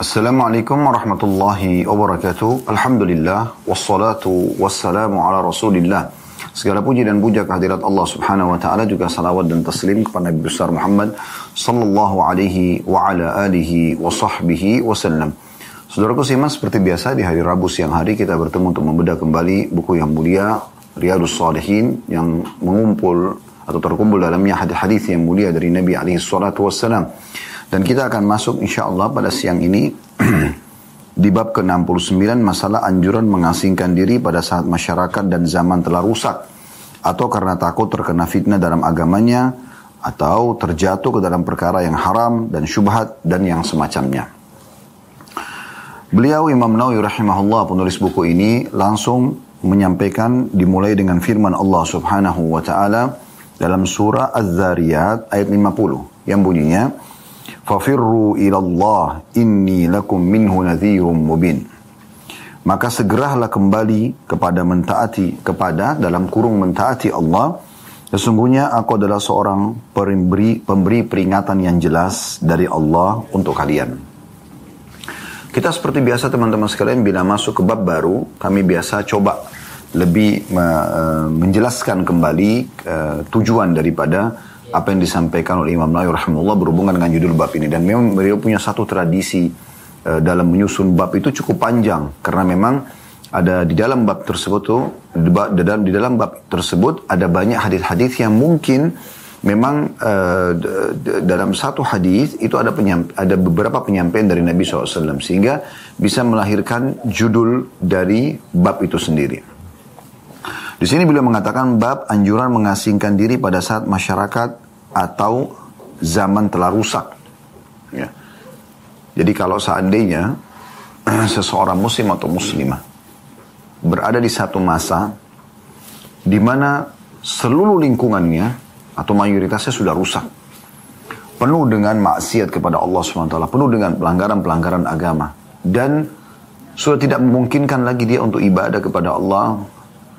Assalamualaikum warahmatullahi wabarakatuh. Alhamdulillah wassalatu wassalamu ala Rasulillah. Segala puji dan puja kehadirat Allah Subhanahu wa taala juga salawat dan taslim kepada Nabi besar Muhammad sallallahu alaihi wa ala alihi wa sahbihi wasallam. Saudaraku simak seperti biasa di hari Rabu siang hari kita bertemu untuk membedah kembali buku yang mulia Riyadus Salihin yang mengumpul atau terkumpul dalamnya hadis-hadis yang mulia dari Nabi alaihi salatu wassalam. Dan kita akan masuk insya Allah pada siang ini di bab ke-69 masalah anjuran mengasingkan diri pada saat masyarakat dan zaman telah rusak atau karena takut terkena fitnah dalam agamanya atau terjatuh ke dalam perkara yang haram dan syubhat dan yang semacamnya. Beliau Imam Nawawi rahimahullah penulis buku ini langsung menyampaikan dimulai dengan firman Allah Subhanahu wa taala dalam surah Az-Zariyat ayat 50 yang bunyinya Fafirru ilallah inni lakum minhu nadhirum mubin. Maka segeralah kembali kepada mentaati kepada dalam kurung mentaati Allah. Sesungguhnya aku adalah seorang pemberi, pemberi peringatan yang jelas dari Allah untuk kalian. Kita seperti biasa teman-teman sekalian bila masuk ke bab baru, kami biasa coba lebih menjelaskan kembali uh, tujuan daripada apa yang disampaikan oleh Imam Nawawi rahimahullah berhubungan dengan judul bab ini dan memang beliau punya satu tradisi uh, dalam menyusun bab itu cukup panjang karena memang ada di dalam bab tersebut tuh di dalam di dalam bab tersebut ada banyak hadis-hadis yang mungkin memang uh, dalam satu hadis itu ada ada beberapa penyampaian dari Nabi SAW sehingga bisa melahirkan judul dari bab itu sendiri. Di sini beliau mengatakan bab anjuran mengasingkan diri pada saat masyarakat atau zaman telah rusak. Ya. Jadi kalau seandainya seseorang muslim atau muslimah berada di satu masa di mana seluruh lingkungannya atau mayoritasnya sudah rusak. Penuh dengan maksiat kepada Allah SWT, penuh dengan pelanggaran-pelanggaran agama. Dan sudah tidak memungkinkan lagi dia untuk ibadah kepada Allah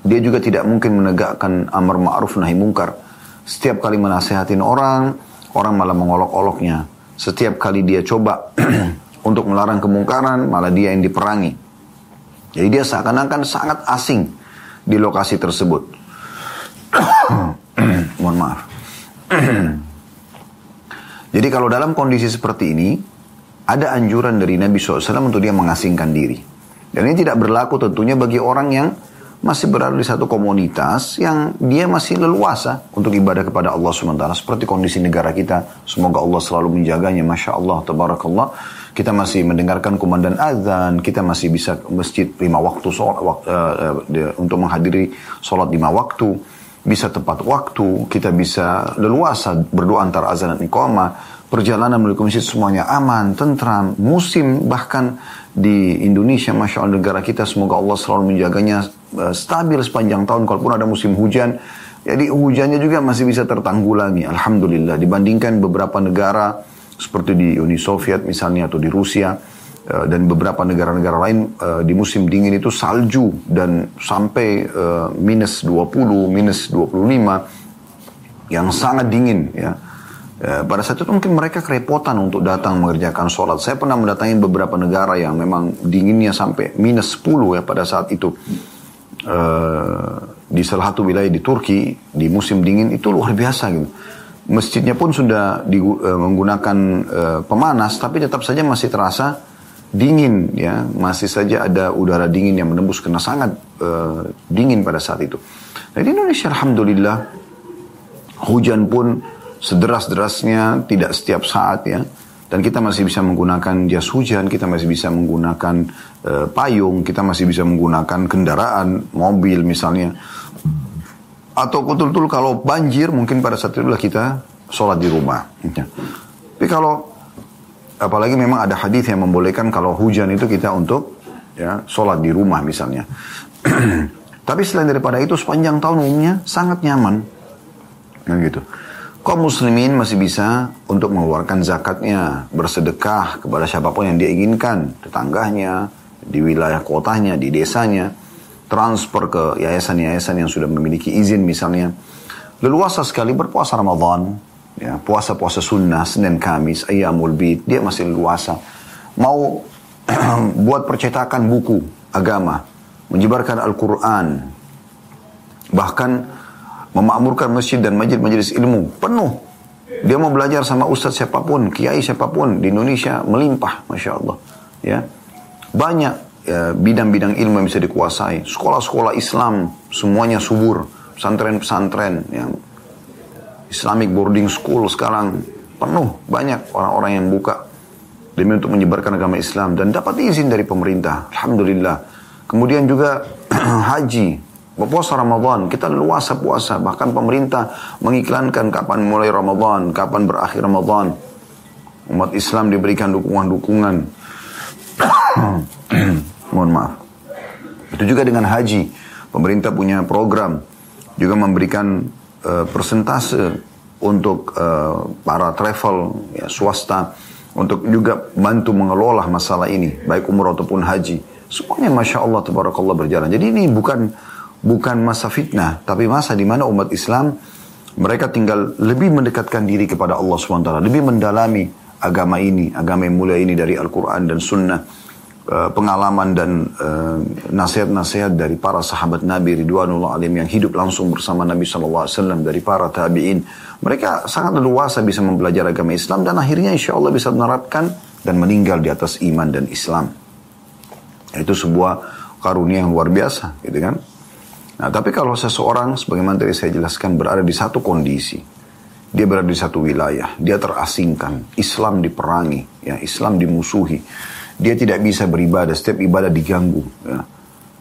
dia juga tidak mungkin menegakkan amar ma'ruf nahi mungkar. Setiap kali menasehatin orang, orang malah mengolok-oloknya. Setiap kali dia coba untuk melarang kemungkaran, malah dia yang diperangi. Jadi dia seakan-akan sangat asing di lokasi tersebut. Mohon maaf. Jadi kalau dalam kondisi seperti ini, ada anjuran dari Nabi SAW untuk dia mengasingkan diri. Dan ini tidak berlaku tentunya bagi orang yang masih berada di satu komunitas yang dia masih leluasa untuk ibadah kepada Allah SWT. Seperti kondisi negara kita. Semoga Allah selalu menjaganya. Masya Allah, tabarakallah. Kita masih mendengarkan kumandan azan. Kita masih bisa masjid lima waktu sholat, uh, uh, untuk menghadiri sholat lima waktu. Bisa tepat waktu. Kita bisa leluasa berdoa antara azan dan iqamah. Perjalanan menuju masjid semuanya aman, tentram, musim bahkan di Indonesia, Masya Allah negara kita, semoga Allah selalu menjaganya stabil sepanjang tahun, kalaupun ada musim hujan, jadi hujannya juga masih bisa tertanggulangi, Alhamdulillah, dibandingkan beberapa negara, seperti di Uni Soviet misalnya, atau di Rusia, uh, dan beberapa negara-negara lain, uh, di musim dingin itu salju, dan sampai minus 20, minus 25, yang sangat dingin, Ya, pada saat itu mungkin mereka kerepotan untuk datang mengerjakan sholat. Saya pernah mendatangi beberapa negara yang memang dinginnya sampai minus 10 ya pada saat itu. Uh, di salah satu wilayah di Turki, di musim dingin itu luar biasa gitu. Masjidnya pun sudah di, uh, menggunakan uh, pemanas, tapi tetap saja masih terasa dingin ya. Masih saja ada udara dingin yang menembus karena sangat uh, dingin pada saat itu. Nah di Indonesia Alhamdulillah hujan pun sederas-derasnya, tidak setiap saat ya. Dan kita masih bisa menggunakan jas hujan, kita masih bisa menggunakan uh, payung, kita masih bisa menggunakan kendaraan, mobil misalnya. Atau betul-betul kalau banjir mungkin pada saat itulah kita sholat di rumah. Ya. Tapi kalau apalagi memang ada hadis yang membolehkan kalau hujan itu kita untuk ya sholat di rumah misalnya. Tapi selain daripada itu sepanjang tahun umumnya sangat nyaman. Nah, gitu kaum muslimin masih bisa untuk mengeluarkan zakatnya, bersedekah kepada siapa pun yang dia inginkan, tetangganya, di wilayah kotanya, di desanya, transfer ke yayasan-yayasan yang sudah memiliki izin misalnya. Leluasa sekali berpuasa Ramadan, ya, puasa-puasa sunnah, Senin Kamis, Ayyamul Bid, dia masih leluasa. mau buat percetakan buku agama, menyebarkan Al-Quran, bahkan memakmurkan masjid dan majelis-majelis ilmu penuh. Dia mau belajar sama ustadz siapa pun, kiai siapa pun di Indonesia melimpah, masya Allah. Ya, banyak ya, bidang-bidang ya, ilmu yang bisa dikuasai. Sekolah-sekolah Islam semuanya subur, pesantren-pesantren, yang Islamic boarding school sekarang penuh banyak orang-orang yang buka demi untuk menyebarkan agama Islam dan dapat izin dari pemerintah. Alhamdulillah. Kemudian juga haji, puasa Ramadan, kita luasa puasa. Bahkan pemerintah mengiklankan kapan mulai Ramadan, kapan berakhir Ramadan. Umat Islam diberikan dukungan-dukungan. Mohon maaf. Itu juga dengan haji. Pemerintah punya program. Juga memberikan uh, persentase untuk uh, para travel ya, swasta untuk juga bantu mengelola masalah ini, baik umur ataupun haji. Semuanya Masya Allah, Tabarakallah berjalan. Jadi ini bukan bukan masa fitnah, tapi masa di mana umat Islam mereka tinggal lebih mendekatkan diri kepada Allah SWT, lebih mendalami agama ini, agama yang mulia ini dari Al-Quran dan Sunnah, eh, pengalaman dan eh, nasihat-nasihat dari para sahabat Nabi Ridwanullah alim yang hidup langsung bersama Nabi SAW, dari para tabi'in, mereka sangat leluasa bisa mempelajari agama Islam dan akhirnya insya Allah bisa menerapkan dan meninggal di atas iman dan Islam. Itu sebuah karunia yang luar biasa, gitu kan? Nah, tapi kalau seseorang, sebagaimana tadi saya jelaskan, berada di satu kondisi, dia berada di satu wilayah, dia terasingkan, Islam diperangi, ya, Islam dimusuhi, dia tidak bisa beribadah, setiap ibadah diganggu, ya.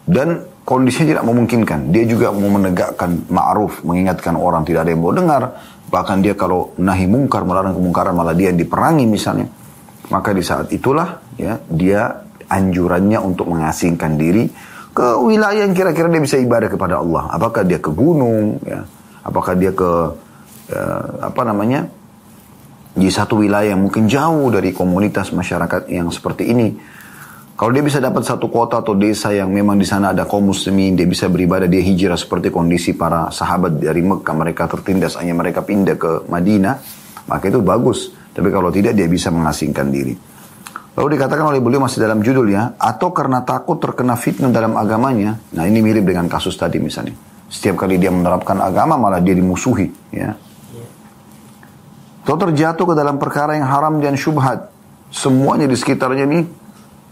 Dan kondisinya tidak memungkinkan. Dia juga mau menegakkan ma'ruf, mengingatkan orang tidak ada yang mau dengar, Bahkan dia kalau nahi mungkar, melarang kemungkaran, malah dia yang diperangi misalnya. Maka di saat itulah ya dia anjurannya untuk mengasingkan diri ke wilayah yang kira-kira dia bisa ibadah kepada Allah. Apakah dia ke gunung, ya? apakah dia ke ya, apa namanya di satu wilayah yang mungkin jauh dari komunitas masyarakat yang seperti ini kalau dia bisa dapat satu kota atau desa yang memang di sana ada kaum muslimin, dia bisa beribadah, dia hijrah seperti kondisi para sahabat dari Mekah, mereka tertindas, hanya mereka pindah ke Madinah, maka itu bagus. Tapi kalau tidak, dia bisa mengasingkan diri. Lalu dikatakan oleh beliau masih dalam judul ya, atau karena takut terkena fitnah dalam agamanya. Nah ini mirip dengan kasus tadi misalnya. Setiap kali dia menerapkan agama malah dia dimusuhi. Ya. Atau terjatuh ke dalam perkara yang haram dan syubhat. Semuanya di sekitarnya ini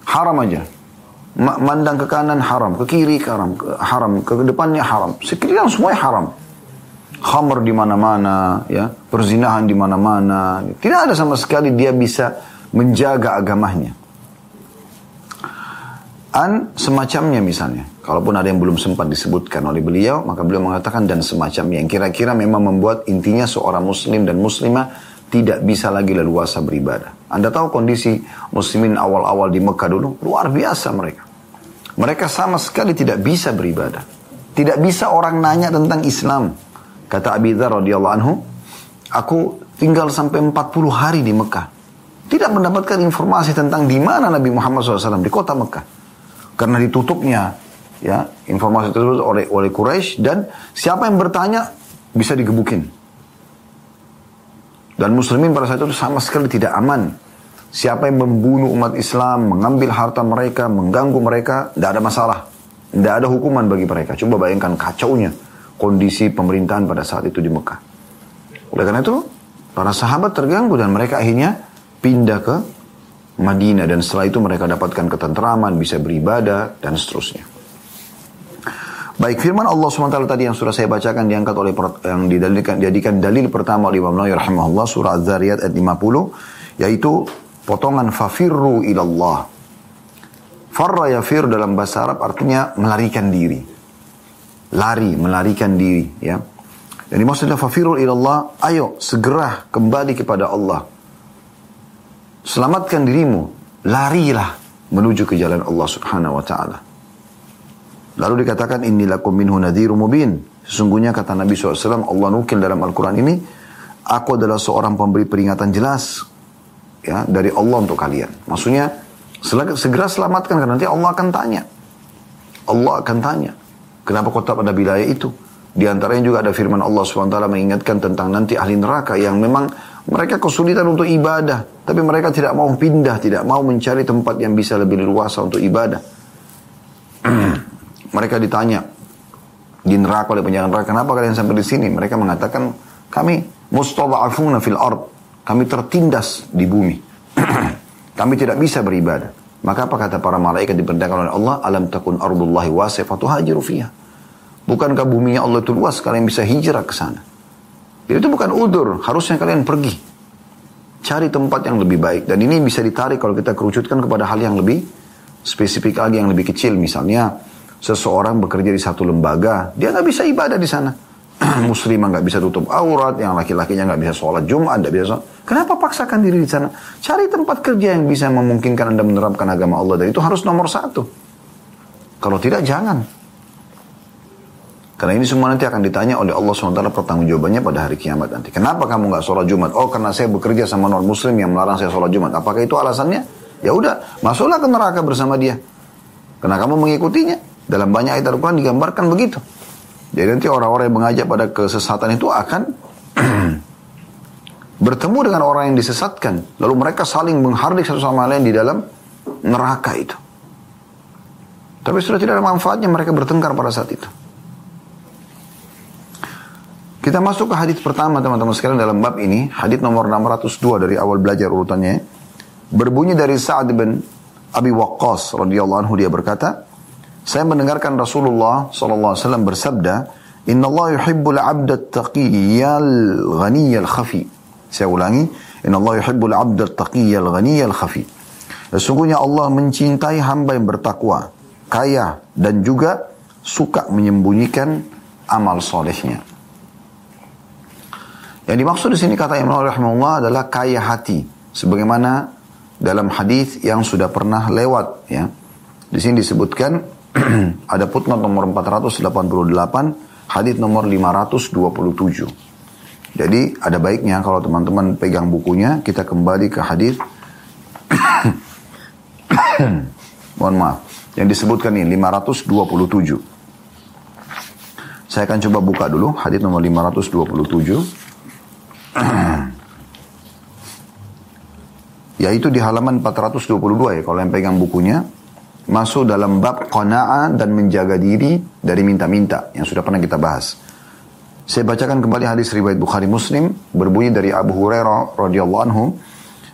haram aja. Mandang ke kanan haram, ke kiri haram, ke haram, ke depannya haram. Sekalian semuanya haram. Khamr di mana-mana, ya, perzinahan di mana-mana. Tidak ada sama sekali dia bisa menjaga agamanya. An semacamnya misalnya. Kalaupun ada yang belum sempat disebutkan oleh beliau, maka beliau mengatakan dan semacamnya. Yang kira-kira memang membuat intinya seorang muslim dan muslimah tidak bisa lagi leluasa beribadah. Anda tahu kondisi muslimin awal-awal di Mekah dulu? Luar biasa mereka. Mereka sama sekali tidak bisa beribadah. Tidak bisa orang nanya tentang Islam. Kata Abi Dhar radhiyallahu anhu, aku tinggal sampai 40 hari di Mekah. Tidak mendapatkan informasi tentang di mana Nabi Muhammad SAW di kota Mekah. Karena ditutupnya ya informasi tersebut oleh oleh Quraisy dan siapa yang bertanya bisa digebukin. Dan muslimin pada saat itu sama sekali tidak aman. Siapa yang membunuh umat Islam, mengambil harta mereka, mengganggu mereka, tidak ada masalah. Tidak ada hukuman bagi mereka. Coba bayangkan kacaunya kondisi pemerintahan pada saat itu di Mekah. Oleh karena itu, para sahabat terganggu dan mereka akhirnya pindah ke Madinah. Dan setelah itu mereka dapatkan ketentraman, bisa beribadah, dan seterusnya. Baik firman Allah SWT tadi yang sudah saya bacakan diangkat oleh yang didalikan dijadikan dalil pertama oleh Imam Nawawi rahimahullah surah Az-Zariyat ayat 50 yaitu potongan fafirru ilallah. Farra yafir dalam bahasa Arab artinya melarikan diri. Lari, melarikan diri ya. Dan dimaksudnya fafirru ilallah, ayo segera kembali kepada Allah. Selamatkan dirimu, larilah menuju ke jalan Allah Subhanahu wa taala. Lalu dikatakan lakum minhu nadhiru mubin. Sesungguhnya kata Nabi SAW, Allah nukil dalam Al-Quran ini, aku adalah seorang pemberi peringatan jelas ya dari Allah untuk kalian. Maksudnya, segera selamatkan karena nanti Allah akan tanya. Allah akan tanya. Kenapa kota pada wilayah itu? Di antaranya juga ada firman Allah SWT mengingatkan tentang nanti ahli neraka yang memang Mereka kesulitan untuk ibadah, tapi mereka tidak mau pindah, tidak mau mencari tempat yang bisa lebih luasa untuk ibadah. mereka ditanya di neraka oleh penjaga neraka, kenapa kalian sampai di sini? Mereka mengatakan, kami mustada'afuna fil ard, kami tertindas di bumi. kami tidak bisa beribadah. Maka apa kata para malaikat diperintahkan oleh Allah, alam takun ardullahi wasifatu hajiru fiha. Bukankah buminya Allah itu luas, kalian bisa hijrah ke sana. Itu bukan udur, harusnya kalian pergi. Cari tempat yang lebih baik. Dan ini bisa ditarik kalau kita kerucutkan kepada hal yang lebih spesifik lagi, yang lebih kecil. Misalnya, seseorang bekerja di satu lembaga, dia nggak bisa ibadah di sana. Muslimah nggak bisa tutup aurat, yang laki-lakinya nggak bisa sholat Jumat, nggak bisa sholat. Kenapa paksakan diri di sana? Cari tempat kerja yang bisa memungkinkan Anda menerapkan agama Allah. Dan itu harus nomor satu. Kalau tidak, jangan. Karena ini semua nanti akan ditanya oleh Allah SWT pertanggungjawabannya pada hari kiamat nanti. Kenapa kamu nggak sholat Jumat? Oh karena saya bekerja sama non muslim yang melarang saya sholat Jumat. Apakah itu alasannya? Ya udah, masuklah ke neraka bersama dia. Karena kamu mengikutinya. Dalam banyak ayat Al-Quran digambarkan begitu. Jadi nanti orang-orang yang mengajak pada kesesatan itu akan bertemu dengan orang yang disesatkan. Lalu mereka saling menghardik satu sama lain di dalam neraka itu. Tapi sudah tidak ada manfaatnya mereka bertengkar pada saat itu. Kita masuk ke hadis pertama teman-teman sekalian dalam bab ini, hadis nomor 602 dari awal belajar urutannya. Berbunyi dari Sa'ad bin Abi Waqqas radhiyallahu anhu dia berkata, saya mendengarkan Rasulullah sallallahu alaihi wasallam bersabda, "Inna Allah yuhibbul 'abda at-taqiyyal ghaniyal khafi." Saya ulangi, "Inna Allah yuhibbul 'abda at-taqiyyal ghaniyal khafi." Sesungguhnya Allah mencintai hamba yang bertakwa, kaya dan juga suka menyembunyikan amal solehnya. Yang dimaksud di sini kata Imam rahimahullah adalah kaya hati. Sebagaimana dalam hadis yang sudah pernah lewat ya. Di sini disebutkan ada putnot nomor 488, hadis nomor 527. Jadi ada baiknya kalau teman-teman pegang bukunya, kita kembali ke hadis Mohon maaf. Yang disebutkan ini 527. Saya akan coba buka dulu hadis nomor 527. Yaitu di halaman 422 ya kalau yang pegang bukunya. Masuk dalam bab qana'ah dan menjaga diri dari minta-minta yang sudah pernah kita bahas. Saya bacakan kembali hadis riwayat Bukhari Muslim berbunyi dari Abu Hurairah radhiyallahu anhu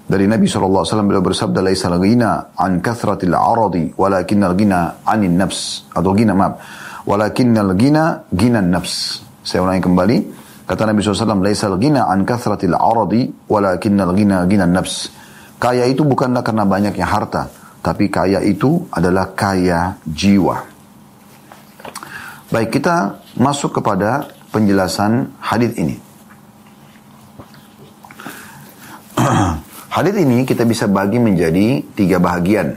dari Nabi SAW beliau bersabda laisa ghina an kathratil aradi walakinnal ghina anin nafs atau ghina maaf walakinnal ghina ghina nafs saya ulangi kembali Kata Nabi SAW, Laisal gina an kathratil aradi, walakinnal gina gina nafs. Kaya itu bukanlah karena banyaknya harta, tapi kaya itu adalah kaya jiwa. Baik, kita masuk kepada penjelasan hadis ini. hadis ini kita bisa bagi menjadi tiga bahagian.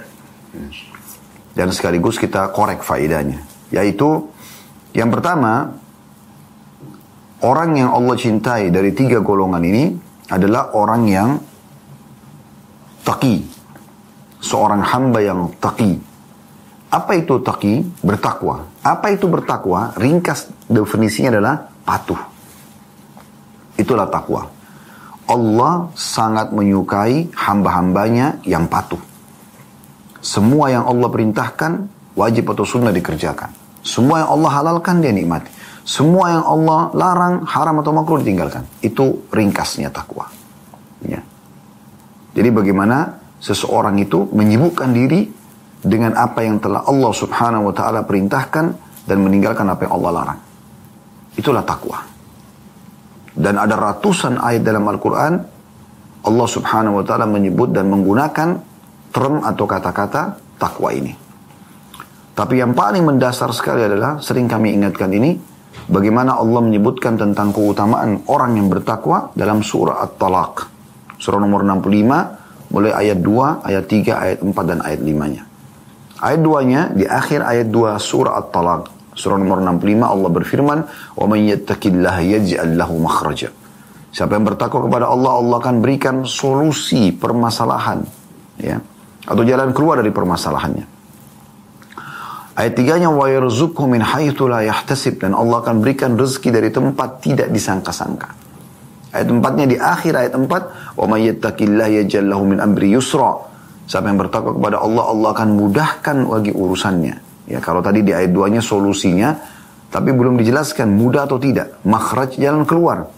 Dan sekaligus kita korek faedahnya. Yaitu, yang pertama, Orang yang Allah cintai dari tiga golongan ini adalah orang yang taki. Seorang hamba yang taki. Apa itu taki? Bertakwa. Apa itu bertakwa? Ringkas definisinya adalah patuh. Itulah takwa. Allah sangat menyukai hamba-hambanya yang patuh. Semua yang Allah perintahkan wajib atau sunnah dikerjakan. Semua yang Allah halalkan dia nikmati. Semua yang Allah larang, haram atau makruh ditinggalkan. Itu ringkasnya takwa. Ya. Jadi bagaimana seseorang itu menyibukkan diri dengan apa yang telah Allah subhanahu wa ta'ala perintahkan dan meninggalkan apa yang Allah larang. Itulah takwa. Dan ada ratusan ayat dalam Al-Quran Allah subhanahu wa ta'ala menyebut dan menggunakan term atau kata-kata takwa ini. Tapi yang paling mendasar sekali adalah sering kami ingatkan ini Bagaimana Allah menyebutkan tentang keutamaan orang yang bertakwa dalam surah At-Talaq. Surah nomor 65, mulai ayat 2, ayat 3, ayat 4, dan ayat 5-nya. Ayat 2-nya, di akhir ayat 2 surah At-Talaq. Surah nomor 65 Allah berfirman, وَمَنْ يَتَّكِ اللَّهَ يَجْعَلْ لَهُ مَخْرَجًا Siapa yang bertakwa kepada Allah, Allah akan berikan solusi permasalahan. ya Atau jalan keluar dari permasalahannya. Ayat tiganya wa yarzuqhu min haitsu la yahtasib dan Allah akan berikan rezeki dari tempat tidak disangka-sangka. Ayat empatnya di akhir ayat empat, "Wa may yattaqillaha yaj'al lahu min amri yusra." Siapa yang bertakwa kepada Allah, Allah akan mudahkan bagi urusannya. Ya, kalau tadi di ayat 2-nya solusinya, tapi belum dijelaskan mudah atau tidak. Makhraj jalan keluar.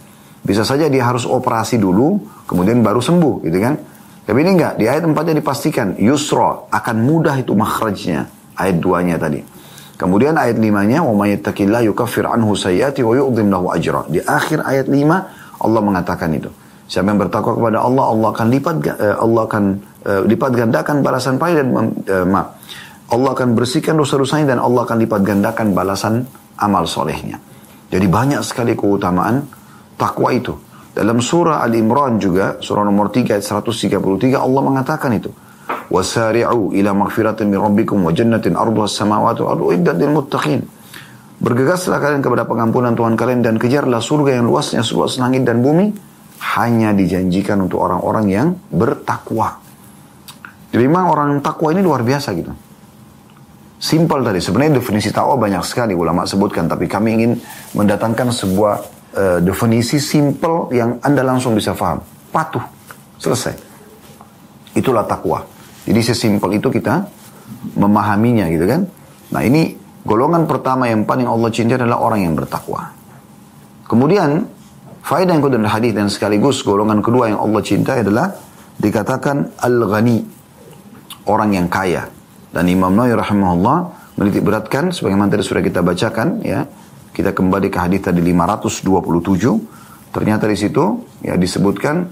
Bisa saja dia harus operasi dulu, kemudian baru sembuh, gitu kan? Tapi ini enggak, di ayat 4-nya dipastikan, yusra, akan mudah itu makhrajnya. Ayat 2-nya tadi. Kemudian ayat 5-nya, wa may yattaqillaha yukaffir anhu sayyiati wa yu'dhim lahu ajra. Di akhir ayat 5, Allah mengatakan itu. Siapa yang bertakwa kepada Allah, Allah akan lipat uh, Allah akan uh, lipat gandakan balasan pahala dan uh, maaf. Allah akan bersihkan dosa-dosanya dan Allah akan lipat gandakan balasan amal solehnya. Jadi banyak sekali keutamaan takwa itu. Dalam surah Al-Imran juga, surah nomor 3 ayat 133 Allah mengatakan itu. Wasari'u ila maghfiratin min rabbikum wa jannatin arduha as-samawati wa ardu muttaqin. Bergegaslah kalian kepada pengampunan Tuhan kalian dan kejarlah surga yang luasnya seluas langit dan bumi hanya dijanjikan untuk orang-orang yang bertakwa. Jadi memang orang takwa ini luar biasa gitu. Simpel tadi, sebenarnya definisi takwa banyak sekali ulama sebutkan, tapi kami ingin mendatangkan sebuah uh, definisi simpel yang Anda langsung bisa paham. Patuh, selesai. Itulah takwa. Jadi sesimpel itu kita memahaminya gitu kan. Nah ini golongan pertama yang paling Allah cintai adalah orang yang bertakwa. Kemudian Faedah yang kedua hadis dan sekaligus golongan kedua yang Allah cintai adalah dikatakan al-ghani, orang yang kaya. Dan Imam Nawawi rahimahullah menitik beratkan sebagaimana tadi sudah kita bacakan ya. Kita kembali ke hadis tadi 527. Ternyata di situ ya disebutkan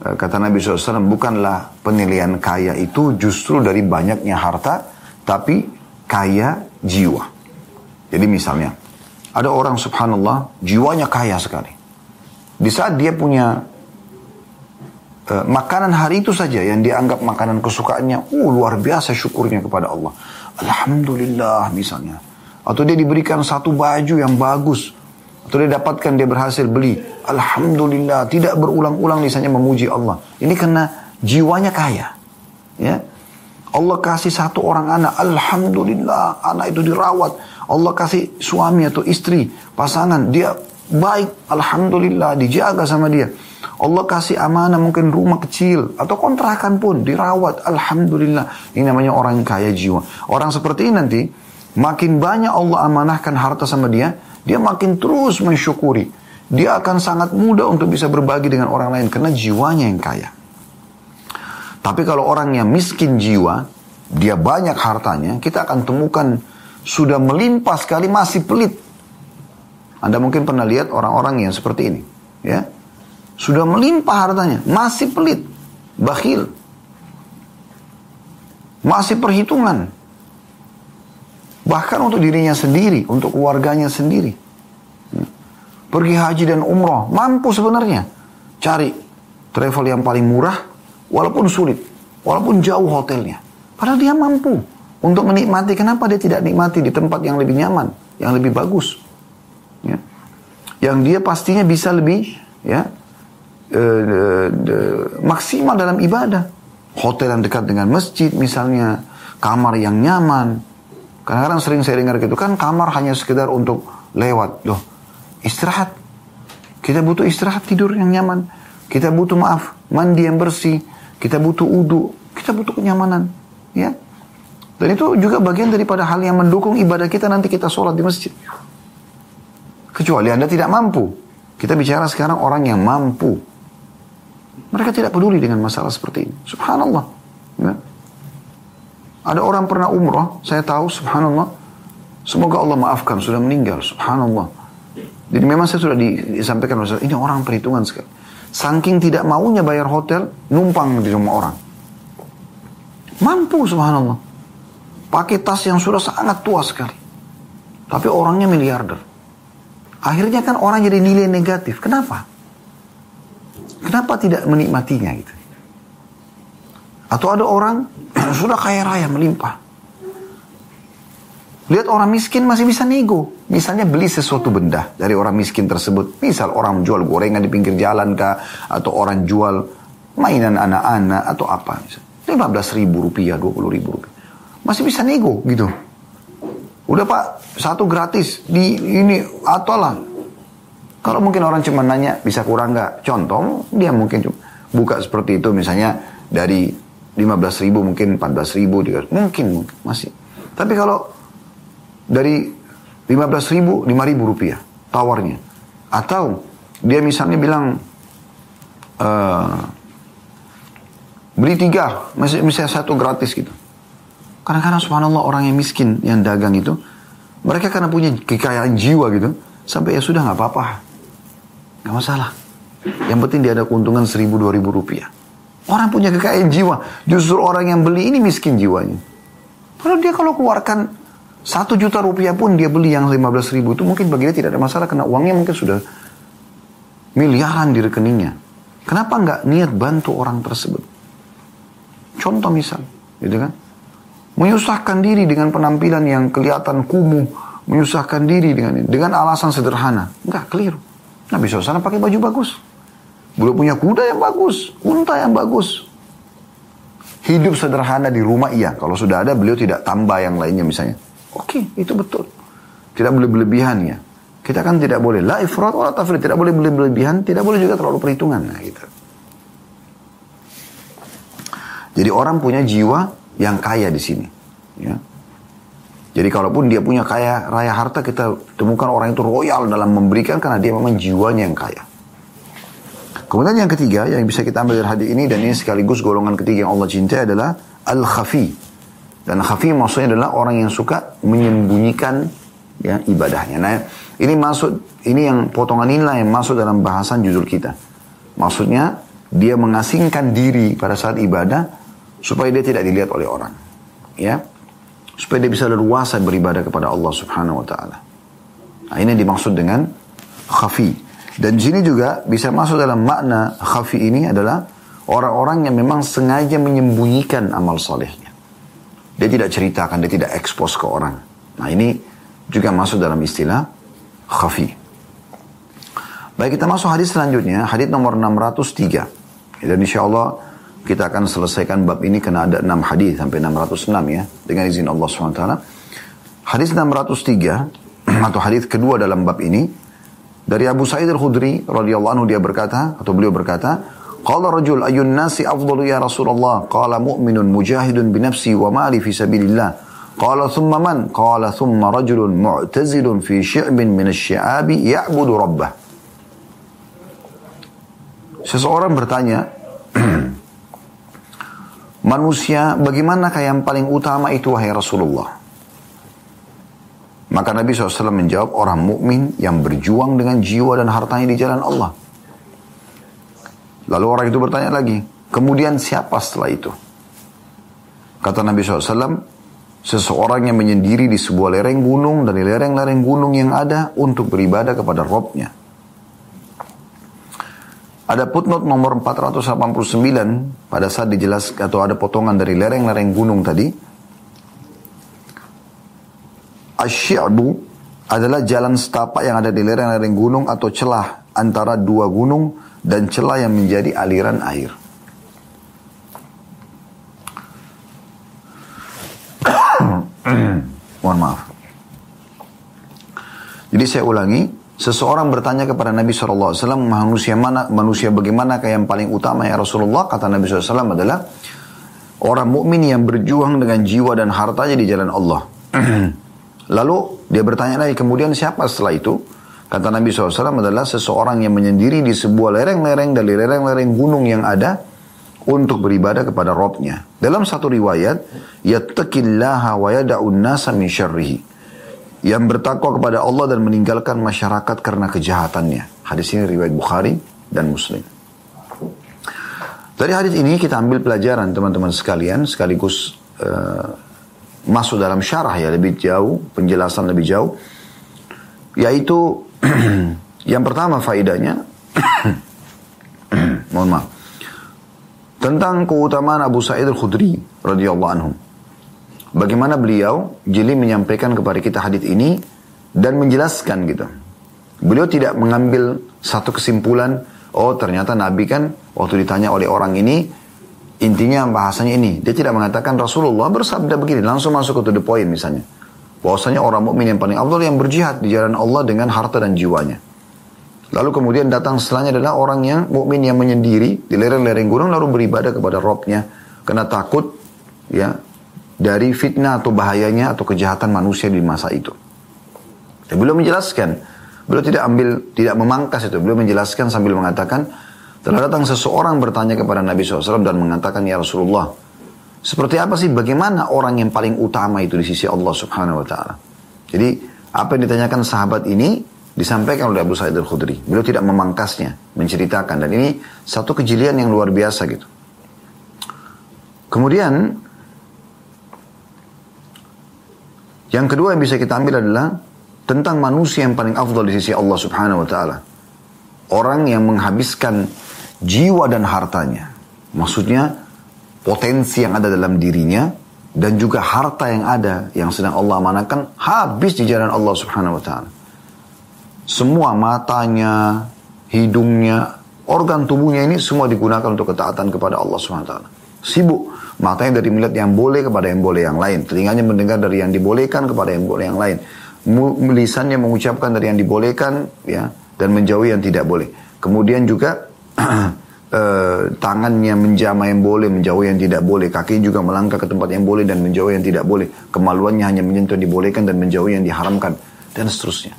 kata Nabi SAW bukanlah penilaian kaya itu justru dari banyaknya harta tapi kaya jiwa. Jadi misalnya ada orang subhanallah jiwanya kaya sekali. Di saat dia punya uh, makanan hari itu saja yang dianggap makanan kesukaannya, uh luar biasa syukurnya kepada Allah. Alhamdulillah misalnya. Atau dia diberikan satu baju yang bagus. Atau dia dapatkan dia berhasil beli. Alhamdulillah. Tidak berulang-ulang misalnya memuji Allah. Ini karena jiwanya kaya. Ya. Allah kasih satu orang anak. Alhamdulillah. Anak itu dirawat. Allah kasih suami atau istri, pasangan. Dia baik, alhamdulillah dijaga sama dia. Allah kasih amanah mungkin rumah kecil atau kontrakan pun dirawat, alhamdulillah. Ini namanya orang kaya jiwa. Orang seperti ini nanti makin banyak Allah amanahkan harta sama dia, dia makin terus mensyukuri. Dia akan sangat mudah untuk bisa berbagi dengan orang lain karena jiwanya yang kaya. Tapi kalau orang yang miskin jiwa, dia banyak hartanya, kita akan temukan sudah melimpah sekali masih pelit anda mungkin pernah lihat orang-orang yang seperti ini. ya Sudah melimpah hartanya, masih pelit, bakhil. Masih perhitungan. Bahkan untuk dirinya sendiri, untuk keluarganya sendiri. Pergi haji dan umroh, mampu sebenarnya. Cari travel yang paling murah, walaupun sulit, walaupun jauh hotelnya. Padahal dia mampu untuk menikmati. Kenapa dia tidak nikmati di tempat yang lebih nyaman, yang lebih bagus? ya, yang dia pastinya bisa lebih ya e, de, de, maksimal dalam ibadah. Hotel yang dekat dengan masjid misalnya, kamar yang nyaman. Kadang-kadang sering saya dengar gitu kan kamar hanya sekedar untuk lewat. Loh, istirahat. Kita butuh istirahat tidur yang nyaman. Kita butuh maaf, mandi yang bersih. Kita butuh udu. Kita butuh kenyamanan. Ya. Dan itu juga bagian daripada hal yang mendukung ibadah kita nanti kita sholat di masjid. Kecuali Anda tidak mampu. Kita bicara sekarang orang yang mampu. Mereka tidak peduli dengan masalah seperti ini. Subhanallah. Ya. Ada orang pernah umroh, saya tahu subhanallah. Semoga Allah maafkan, sudah meninggal. Subhanallah. Jadi memang saya sudah disampaikan, ini orang perhitungan sekali. Saking tidak maunya bayar hotel, numpang di rumah orang. Mampu subhanallah. Pakai tas yang sudah sangat tua sekali. Tapi orangnya miliarder. Akhirnya kan orang jadi nilai negatif. Kenapa? Kenapa tidak menikmatinya gitu? Atau ada orang yang sudah kaya raya melimpah. Lihat orang miskin masih bisa nego. Misalnya beli sesuatu benda dari orang miskin tersebut. Misal orang jual gorengan di pinggir jalan kah. Atau orang jual mainan anak-anak atau apa. Lima 15 ribu rupiah, 20 ribu rupiah. Masih bisa nego gitu. Udah pak, satu gratis di ini atau lah Kalau mungkin orang cuma nanya bisa kurang nggak? Contoh, dia mungkin buka seperti itu misalnya dari 15 ribu mungkin 14 ribu, mungkin, masih. Tapi kalau dari 15 ribu, 5 ribu rupiah tawarnya. Atau dia misalnya bilang uh, beli tiga, misalnya satu gratis gitu. Kadang-kadang subhanallah orang yang miskin yang dagang itu, mereka karena punya kekayaan jiwa gitu, sampai ya sudah nggak apa-apa, nggak masalah. Yang penting dia ada keuntungan seribu dua ribu rupiah. Orang punya kekayaan jiwa, justru orang yang beli ini miskin jiwanya. Padahal dia kalau keluarkan satu juta rupiah pun dia beli yang lima belas ribu itu mungkin bagi dia tidak ada masalah karena uangnya mungkin sudah miliaran di rekeningnya. Kenapa nggak niat bantu orang tersebut? Contoh misal, gitu kan? Menyusahkan diri dengan penampilan yang kelihatan kumuh, menyusahkan diri dengan dengan alasan sederhana. Enggak, keliru. Nabi SAW pakai baju bagus. Beliau punya kuda yang bagus, unta yang bagus. Hidup sederhana di rumah iya. Kalau sudah ada beliau tidak tambah yang lainnya misalnya. Oke, itu betul. Tidak boleh berlebihan ya. Kita kan tidak boleh la ifrat wala tafrid, tidak boleh berlebihan, tidak boleh juga terlalu perhitungan. Nah, gitu. Jadi orang punya jiwa yang kaya di sini. Ya. Jadi kalaupun dia punya kaya raya harta, kita temukan orang itu royal dalam memberikan karena dia memang jiwanya yang kaya. Kemudian yang ketiga yang bisa kita ambil dari hadis ini dan ini sekaligus golongan ketiga yang Allah cintai adalah al-khafi. Dan khafi maksudnya adalah orang yang suka menyembunyikan ya ibadahnya. Nah, ini masuk ini yang potongan inilah yang masuk dalam bahasan judul kita. Maksudnya dia mengasingkan diri pada saat ibadah supaya dia tidak dilihat oleh orang. Ya. Supaya dia bisa leluasa beribadah kepada Allah Subhanahu wa taala. Nah, ini dimaksud dengan khafi. Dan di sini juga bisa masuk dalam makna khafi ini adalah orang-orang yang memang sengaja menyembunyikan amal solehnya. Dia tidak ceritakan, dia tidak ekspos ke orang. Nah ini juga masuk dalam istilah khafi. Baik kita masuk hadis selanjutnya, hadis nomor 603. Dan insya Allah kita akan selesaikan bab ini karena ada 6 hadis sampai 606 ya dengan izin Allah SWT. Hadis 603 atau hadis kedua dalam bab ini dari Abu Sa'id Al-Khudri radhiyallahu anhu dia berkata atau beliau berkata, "Qala rajul ayun nasi afdalu ya Rasulullah?" Qala mu'minun mujahidun bi nafsi wa mali fi sabilillah. Qala thumma man? Qala thumma rajulun mu'tazilun fi syi'bin min asy-syi'abi ya'budu rabbah. Seseorang bertanya, manusia bagaimanakah yang paling utama itu wahai Rasulullah? Maka Nabi SAW menjawab orang mukmin yang berjuang dengan jiwa dan hartanya di jalan Allah. Lalu orang itu bertanya lagi, kemudian siapa setelah itu? Kata Nabi SAW, seseorang yang menyendiri di sebuah lereng gunung dari lereng-lereng gunung yang ada untuk beribadah kepada Robnya. Ada footnote nomor 489 pada saat dijelaskan atau ada potongan dari lereng-lereng gunung tadi. Asyabu adalah jalan setapak yang ada di lereng-lereng gunung atau celah antara dua gunung dan celah yang menjadi aliran air. Mohon maaf. Jadi saya ulangi, Seseorang bertanya kepada Nabi SAW, manusia mana, manusia bagaimana yang paling utama ya Rasulullah? Kata Nabi SAW adalah orang mukmin yang berjuang dengan jiwa dan hartanya di jalan Allah. Lalu dia bertanya lagi, kemudian siapa setelah itu? Kata Nabi SAW adalah seseorang yang menyendiri di sebuah lereng-lereng dari lereng-lereng gunung yang ada untuk beribadah kepada Robnya. Dalam satu riwayat, yattaqillaha wa yada'un nasa min syarrihi yang bertakwa kepada Allah dan meninggalkan masyarakat karena kejahatannya. Hadis ini riwayat Bukhari dan Muslim. Dari hadis ini kita ambil pelajaran teman-teman sekalian sekaligus uh, masuk dalam syarah ya lebih jauh, penjelasan lebih jauh yaitu yang pertama faidahnya mohon maaf tentang keutamaan Abu Sa'id Al-Khudri radhiyallahu anhu Bagaimana beliau jeli menyampaikan kepada kita hadis ini dan menjelaskan gitu. Beliau tidak mengambil satu kesimpulan, oh ternyata Nabi kan waktu ditanya oleh orang ini intinya bahasanya ini. Dia tidak mengatakan Rasulullah bersabda begini, langsung masuk ke to the point misalnya. Bahwasanya orang mukmin yang paling afdal yang berjihad di jalan Allah dengan harta dan jiwanya. Lalu kemudian datang setelahnya adalah orang yang mukmin yang menyendiri di lereng-lereng gunung lalu beribadah kepada Robnya karena takut ya dari fitnah atau bahayanya atau kejahatan manusia di masa itu. Dan beliau menjelaskan, beliau tidak ambil, tidak memangkas itu. Beliau menjelaskan sambil mengatakan, telah datang seseorang bertanya kepada Nabi SAW dan mengatakan, Ya Rasulullah, seperti apa sih, bagaimana orang yang paling utama itu di sisi Allah Subhanahu Wa Taala? Jadi, apa yang ditanyakan sahabat ini, disampaikan oleh Abu Sa'id al-Khudri. Beliau tidak memangkasnya, menceritakan. Dan ini satu kejelian yang luar biasa gitu. Kemudian, yang kedua yang bisa kita ambil adalah tentang manusia yang paling afdal di sisi Allah Subhanahu wa taala. Orang yang menghabiskan jiwa dan hartanya. Maksudnya potensi yang ada dalam dirinya dan juga harta yang ada yang sedang Allah amanahkan habis di jalan Allah Subhanahu wa taala. Semua matanya, hidungnya, organ tubuhnya ini semua digunakan untuk ketaatan kepada Allah Subhanahu wa taala. Sibuk matanya dari melihat yang boleh kepada yang boleh yang lain, telinganya mendengar dari yang dibolehkan kepada yang boleh yang lain lisannya mengucapkan dari yang dibolehkan ya dan menjauhi yang tidak boleh. Kemudian juga eh, tangannya menjama yang boleh, menjauhi yang tidak boleh. Kaki juga melangkah ke tempat yang boleh dan menjauhi yang tidak boleh. Kemaluannya hanya menyentuh yang dibolehkan dan menjauhi yang diharamkan dan seterusnya.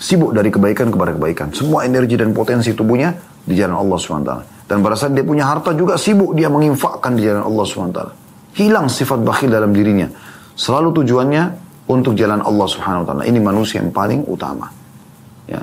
Sibuk dari kebaikan kepada kebaikan. Semua energi dan potensi tubuhnya di jalan Allah SWT. Dan pada saat dia punya harta juga sibuk dia menginfakkan di jalan Allah SWT. Hilang sifat bakhil dalam dirinya. Selalu tujuannya untuk jalan Allah taala. Ini manusia yang paling utama. Ya.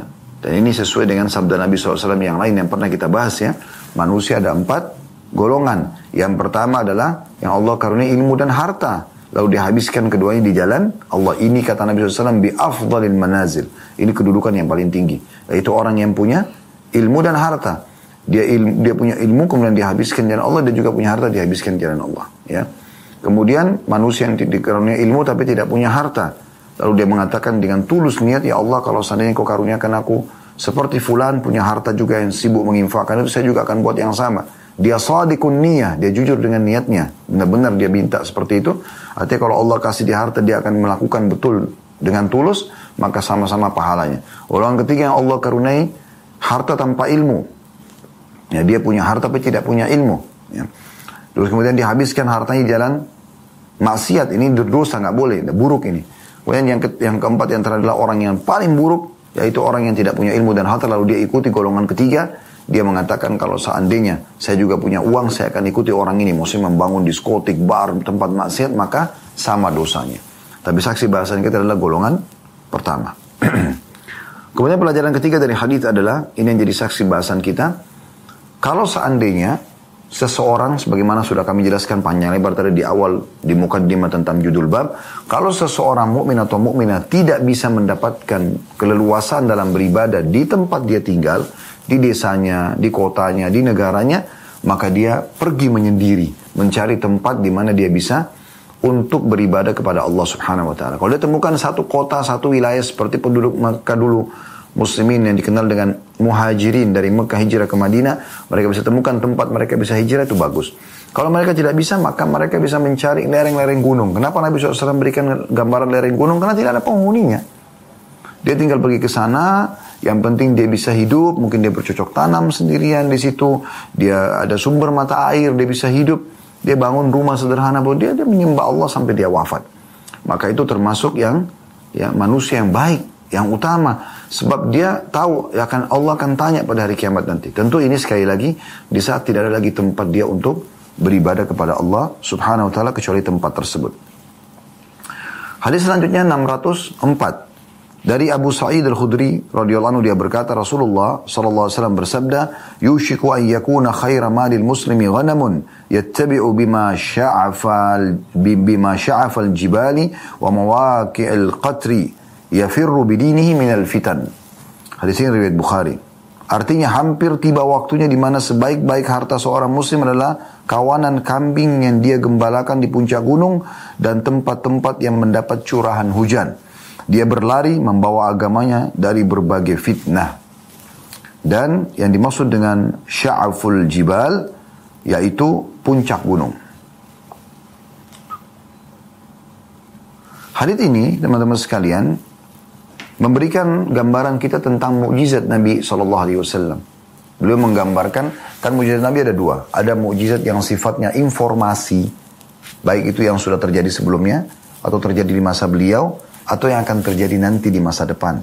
Dan ini sesuai dengan sabda Nabi SAW yang lain yang pernah kita bahas ya. Manusia ada empat golongan. Yang pertama adalah yang Allah karunia ilmu dan harta. Lalu dihabiskan keduanya di jalan Allah. Ini kata Nabi SAW, bi afdalil manazil. Ini kedudukan yang paling tinggi. Yaitu orang yang punya ilmu dan harta. Dia ilmu, dia punya ilmu kemudian dihabiskan jalan Allah. Dia juga punya harta dihabiskan jalan Allah. Ya. Kemudian manusia yang dikaruniai ilmu tapi tidak punya harta. Lalu dia mengatakan dengan tulus niat, ya Allah kalau seandainya kau karuniakan aku seperti fulan punya harta juga yang sibuk menginfakkan itu saya juga akan buat yang sama. Dia sadikun niyah, dia jujur dengan niatnya. Benar-benar dia minta seperti itu. Artinya kalau Allah kasih dia harta, dia akan melakukan betul dengan tulus, maka sama-sama pahalanya. Orang ketiga yang Allah karuniai harta tanpa ilmu. Ya, dia punya harta tapi tidak punya ilmu. Ya. Terus kemudian dihabiskan hartanya jalan maksiat. Ini dosa nggak boleh, buruk ini. Kemudian yang, ke, yang keempat yang terakhir adalah orang yang paling buruk yaitu orang yang tidak punya ilmu dan harta lalu dia ikuti golongan ketiga. Dia mengatakan kalau seandainya saya juga punya uang saya akan ikuti orang ini. Maksudnya membangun diskotik bar tempat maksiat maka sama dosanya. Tapi saksi bahasan kita adalah golongan pertama. Kemudian pelajaran ketiga dari hadis adalah ini yang jadi saksi bahasan kita. Kalau seandainya seseorang sebagaimana sudah kami jelaskan panjang lebar tadi di awal di mukaddimah tentang judul bab kalau seseorang mukmin atau mukminah tidak bisa mendapatkan keleluasan dalam beribadah di tempat dia tinggal di desanya di kotanya di negaranya maka dia pergi menyendiri mencari tempat di mana dia bisa untuk beribadah kepada Allah Subhanahu wa taala. Kalau dia temukan satu kota, satu wilayah seperti penduduk Makkah dulu muslimin yang dikenal dengan muhajirin dari Mekah hijrah ke Madinah, mereka bisa temukan tempat mereka bisa hijrah itu bagus. Kalau mereka tidak bisa, maka mereka bisa mencari lereng-lereng gunung. Kenapa Nabi SAW berikan gambaran lereng gunung? Karena tidak ada penghuninya. Dia tinggal pergi ke sana, yang penting dia bisa hidup, mungkin dia bercocok tanam sendirian di situ, dia ada sumber mata air, dia bisa hidup, dia bangun rumah sederhana, bahwa dia, dia menyembah Allah sampai dia wafat. Maka itu termasuk yang ya manusia yang baik, yang utama. Sebab dia tahu akan Allah akan tanya pada hari kiamat nanti. Tentu ini sekali lagi di saat tidak ada lagi tempat dia untuk beribadah kepada Allah subhanahu wa ta'ala kecuali tempat tersebut. Hadis selanjutnya 604. Dari Abu Sa'id al-Khudri radhiyallahu anhu dia berkata Rasulullah sallallahu alaihi wasallam bersabda yushiku an yakuna khaira malil muslimi ghanamun yattabi'u bima sya'afa bima sya'afa al-jibali wa mawaqi'il qatri yafirru bidinihi minal fitan. Hadis ini riwayat Bukhari. Artinya hampir tiba waktunya di mana sebaik-baik harta seorang muslim adalah kawanan kambing yang dia gembalakan di puncak gunung dan tempat-tempat yang mendapat curahan hujan. Dia berlari membawa agamanya dari berbagai fitnah. Dan yang dimaksud dengan sya'aful jibal yaitu puncak gunung. Hadith ini teman-teman sekalian memberikan gambaran kita tentang mukjizat Nabi Shallallahu Alaihi Wasallam. Beliau menggambarkan kan mukjizat Nabi ada dua, ada mukjizat yang sifatnya informasi, baik itu yang sudah terjadi sebelumnya atau terjadi di masa beliau atau yang akan terjadi nanti di masa depan.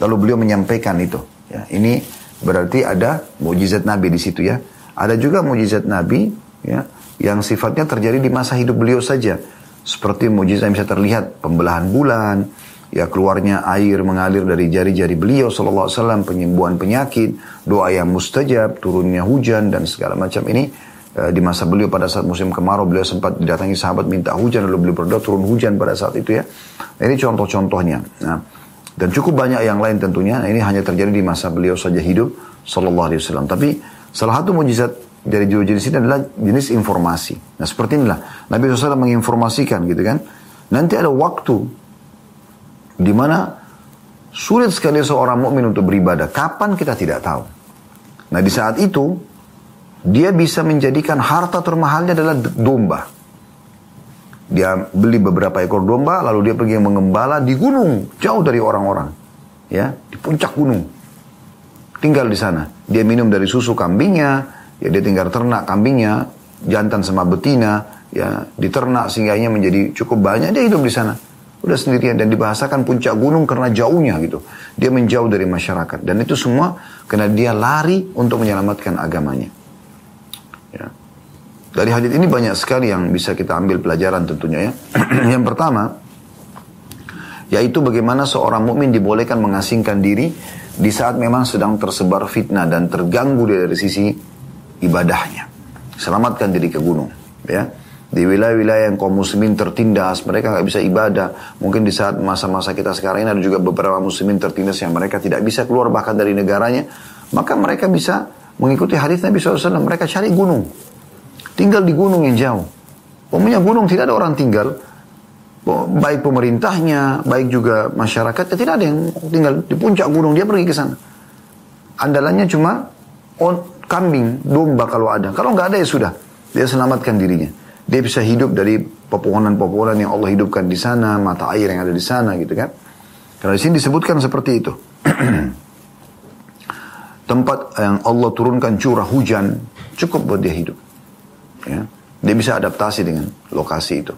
Lalu beliau menyampaikan itu. Ya, ini berarti ada mukjizat Nabi di situ ya. Ada juga mukjizat Nabi ya yang sifatnya terjadi di masa hidup beliau saja. Seperti mujizat yang bisa terlihat pembelahan bulan, ya keluarnya air mengalir dari jari-jari beliau sallallahu alaihi wasallam, penyembuhan penyakit, doa yang mustajab, turunnya hujan dan segala macam ini eh, di masa beliau pada saat musim kemarau beliau sempat didatangi sahabat minta hujan lalu beliau berdoa turun hujan pada saat itu ya. Ini contoh-contohnya. Nah, dan cukup banyak yang lain tentunya. Nah, ini hanya terjadi di masa beliau saja hidup sallallahu alaihi wasallam. Tapi salah satu mujizat dari dua jenis ini adalah jenis informasi. Nah seperti inilah Nabi SAW menginformasikan gitu kan. Nanti ada waktu di mana sulit sekali seorang mukmin untuk beribadah. Kapan kita tidak tahu. Nah di saat itu dia bisa menjadikan harta termahalnya adalah domba. Dia beli beberapa ekor domba lalu dia pergi mengembala di gunung jauh dari orang-orang. Ya, di puncak gunung. Tinggal di sana. Dia minum dari susu kambingnya, ya dia tinggal ternak kambingnya, jantan sama betina, ya diternak sehingga menjadi cukup banyak, dia hidup di sana. Udah sendirian dan dibahasakan puncak gunung karena jauhnya gitu. Dia menjauh dari masyarakat dan itu semua karena dia lari untuk menyelamatkan agamanya. Ya. Dari hadis ini banyak sekali yang bisa kita ambil pelajaran tentunya ya. yang pertama, yaitu bagaimana seorang mukmin dibolehkan mengasingkan diri di saat memang sedang tersebar fitnah dan terganggu dari sisi ibadahnya. Selamatkan diri ke gunung. Ya. Di wilayah-wilayah yang kaum muslimin tertindas, mereka nggak bisa ibadah. Mungkin di saat masa-masa kita sekarang ini ada juga beberapa muslimin tertindas yang mereka tidak bisa keluar bahkan dari negaranya. Maka mereka bisa mengikuti hadis Nabi SAW. Mereka cari gunung. Tinggal di gunung yang jauh. Umumnya gunung tidak ada orang tinggal. Baik pemerintahnya, baik juga masyarakat, ya tidak ada yang tinggal di puncak gunung. Dia pergi ke sana. Andalannya cuma on, kambing, domba kalau ada. Kalau nggak ada ya sudah, dia selamatkan dirinya. Dia bisa hidup dari pepohonan-pepohonan yang Allah hidupkan di sana, mata air yang ada di sana gitu kan. Karena di sini disebutkan seperti itu. Tempat yang Allah turunkan curah hujan cukup buat dia hidup. Ya. Dia bisa adaptasi dengan lokasi itu.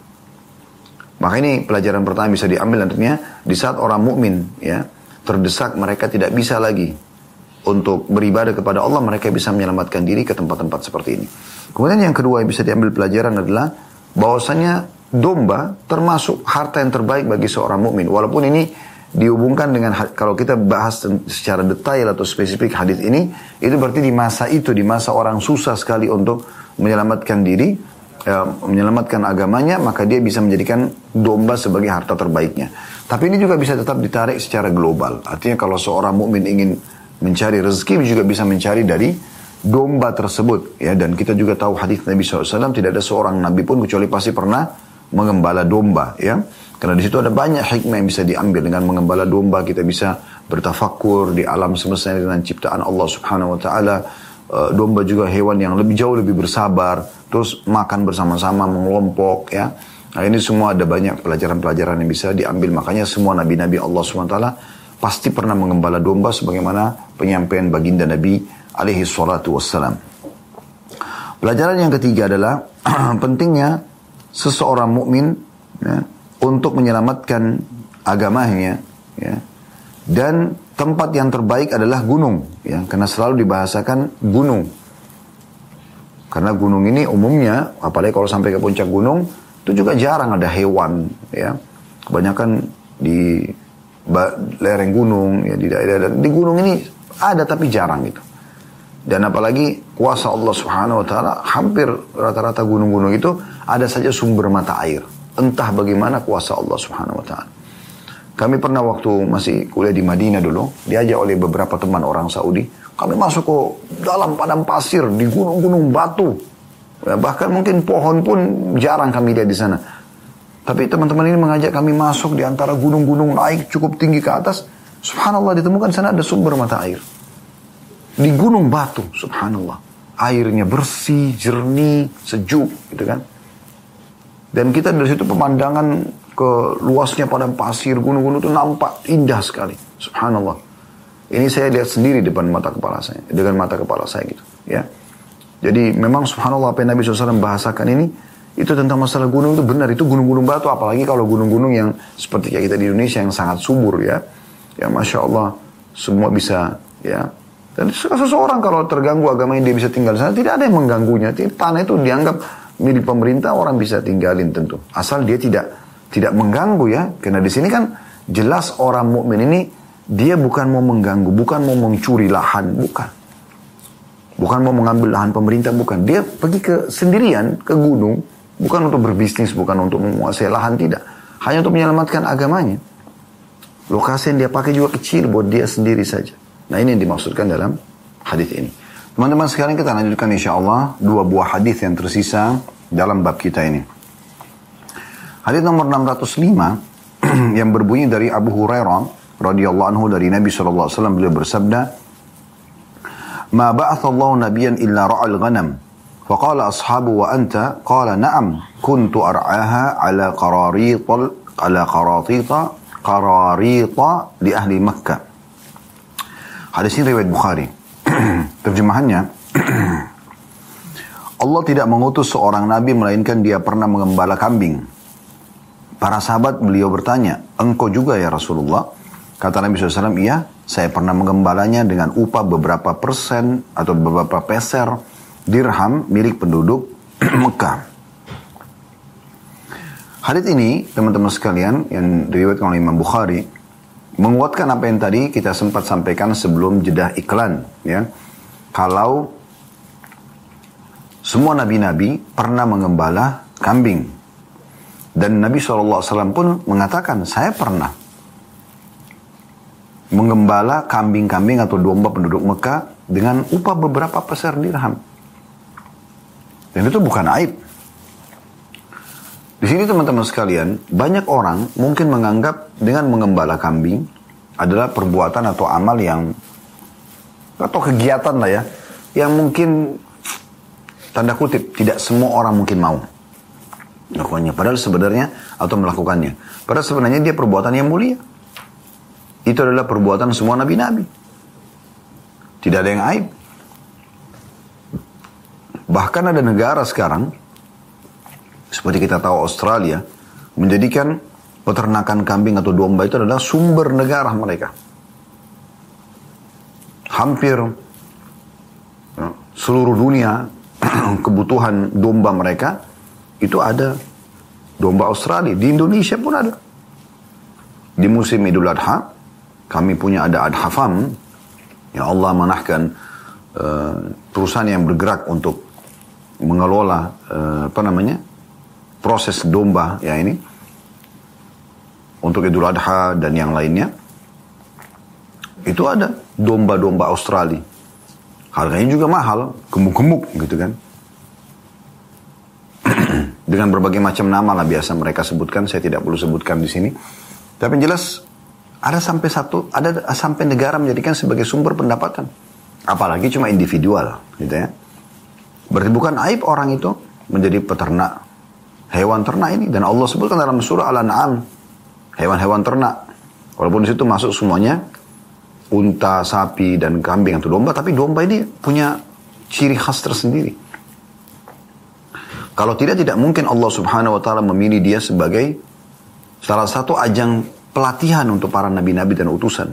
Maka ini pelajaran pertama bisa diambil nantinya di saat orang mukmin ya terdesak mereka tidak bisa lagi untuk beribadah kepada Allah, mereka bisa menyelamatkan diri ke tempat-tempat seperti ini. Kemudian yang kedua yang bisa diambil pelajaran adalah bahwasanya domba termasuk harta yang terbaik bagi seorang mukmin. Walaupun ini dihubungkan dengan kalau kita bahas secara detail atau spesifik hadis ini, itu berarti di masa itu, di masa orang susah sekali untuk menyelamatkan diri, eh, menyelamatkan agamanya, maka dia bisa menjadikan domba sebagai harta terbaiknya. Tapi ini juga bisa tetap ditarik secara global. Artinya kalau seorang mukmin ingin mencari rezeki juga bisa mencari dari domba tersebut ya. Dan kita juga tahu hadis Nabi SAW tidak ada seorang nabi pun kecuali pasti pernah mengembala domba ya. Karena di situ ada banyak hikmah yang bisa diambil. Dengan mengembala domba kita bisa bertafakur di alam semesta dengan ciptaan Allah Subhanahu Wa Taala. Eh, domba juga hewan yang lebih jauh lebih bersabar terus makan bersama-sama mengelompok ya. Nah ini semua ada banyak pelajaran-pelajaran yang bisa diambil. Makanya semua nabi-nabi Allah Subhanahu Wa Taala pasti pernah mengembala domba sebagaimana penyampaian baginda Nabi alaihi salatu wassalam. Pelajaran yang ketiga adalah pentingnya seseorang mukmin ya, untuk menyelamatkan agamanya ya, dan tempat yang terbaik adalah gunung ya karena selalu dibahasakan gunung karena gunung ini umumnya apalagi kalau sampai ke puncak gunung itu juga jarang ada hewan ya kebanyakan di lereng gunung ya di daerah di gunung ini ada tapi jarang gitu. Dan apalagi kuasa Allah Subhanahu wa taala hampir rata-rata gunung-gunung itu ada saja sumber mata air. Entah bagaimana kuasa Allah Subhanahu wa taala. Kami pernah waktu masih kuliah di Madinah dulu, diajak oleh beberapa teman orang Saudi, kami masuk ke dalam padang pasir di gunung-gunung batu. Ya, bahkan mungkin pohon pun jarang kami lihat di sana. Tapi teman-teman ini mengajak kami masuk di antara gunung-gunung naik cukup tinggi ke atas. Subhanallah ditemukan sana ada sumber mata air. Di gunung batu, subhanallah. Airnya bersih, jernih, sejuk gitu kan. Dan kita dari situ pemandangan ke luasnya padang pasir, gunung-gunung itu nampak indah sekali. Subhanallah. Ini saya lihat sendiri depan mata kepala saya, dengan mata kepala saya gitu, ya. Jadi memang subhanallah apa yang Nabi SAW bahasakan ini, itu tentang masalah gunung itu benar, itu gunung-gunung batu, apalagi kalau gunung-gunung yang seperti kayak kita di Indonesia yang sangat subur ya. Ya Masya Allah, semua bisa ya. Dan seseorang kalau terganggu agamanya dia bisa tinggal di sana, tidak ada yang mengganggunya. Tanah itu dianggap milik pemerintah, orang bisa tinggalin tentu. Asal dia tidak tidak mengganggu ya. Karena di sini kan jelas orang mukmin ini dia bukan mau mengganggu, bukan mau mencuri lahan, bukan. Bukan mau mengambil lahan pemerintah, bukan. Dia pergi ke sendirian ke gunung, bukan untuk berbisnis, bukan untuk menguasai lahan, tidak. Hanya untuk menyelamatkan agamanya. Lokasi yang dia pakai juga kecil buat dia sendiri saja. Nah ini yang dimaksudkan dalam hadis ini. Teman-teman sekarang kita lanjutkan insya Allah dua buah hadis yang tersisa dalam bab kita ini. Hadis nomor 605 yang berbunyi dari Abu Hurairah radhiyallahu anhu dari Nabi SAW beliau bersabda ما بعث الله نبيا إلا رعى الغنم فقال أصحابه وأنت قال نعم كنت أرعاها على قراريط على قراطيط قراريط لأهل مكة Hadis ini riwayat Bukhari. Terjemahannya, Allah tidak mengutus seorang nabi melainkan dia pernah mengembala kambing. Para sahabat beliau bertanya, engkau juga ya Rasulullah? Kata Nabi SAW, iya, saya pernah mengembalanya dengan upah beberapa persen atau beberapa peser dirham milik penduduk Mekah. Hadis ini, teman-teman sekalian, yang diriwayatkan oleh Imam Bukhari, menguatkan apa yang tadi kita sempat sampaikan sebelum jeda iklan. Ya, Kalau semua nabi-nabi pernah mengembala kambing. Dan Nabi SAW pun mengatakan, saya pernah mengembala kambing-kambing atau domba penduduk Mekah dengan upah beberapa peser dirham. Dan itu bukan aib. Di sini teman-teman sekalian, banyak orang mungkin menganggap dengan mengembala kambing adalah perbuatan atau amal yang atau kegiatan lah ya, yang mungkin tanda kutip tidak semua orang mungkin mau melakukannya. Padahal sebenarnya atau melakukannya. Padahal sebenarnya dia perbuatan yang mulia. Itu adalah perbuatan semua nabi-nabi. Tidak ada yang aib. Bahkan ada negara sekarang, seperti kita tahu Australia, menjadikan peternakan kambing atau domba itu adalah sumber negara mereka. Hampir ya, seluruh dunia kebutuhan domba mereka itu ada domba Australia. Di Indonesia pun ada. Di musim Idul Adha, kami punya ada Adhafam, ya Allah manahkan uh, perusahaan yang bergerak untuk mengelola uh, apa namanya proses domba ya ini. Untuk Idul Adha dan yang lainnya. Itu ada domba-domba Australia. Harganya juga mahal gemuk-gemuk gitu kan. Dengan berbagai macam nama lah biasa mereka sebutkan saya tidak perlu sebutkan di sini. Tapi jelas ada sampai satu, ada sampai negara menjadikan sebagai sumber pendapatan. Apalagi cuma individual, gitu ya. Berarti bukan aib orang itu menjadi peternak hewan ternak ini dan Allah sebutkan dalam surah Al-An'am hewan-hewan ternak. Walaupun di situ masuk semuanya unta, sapi dan kambing atau domba, tapi domba ini punya ciri khas tersendiri. Kalau tidak tidak mungkin Allah Subhanahu wa taala memilih dia sebagai salah satu ajang pelatihan untuk para nabi-nabi dan utusan.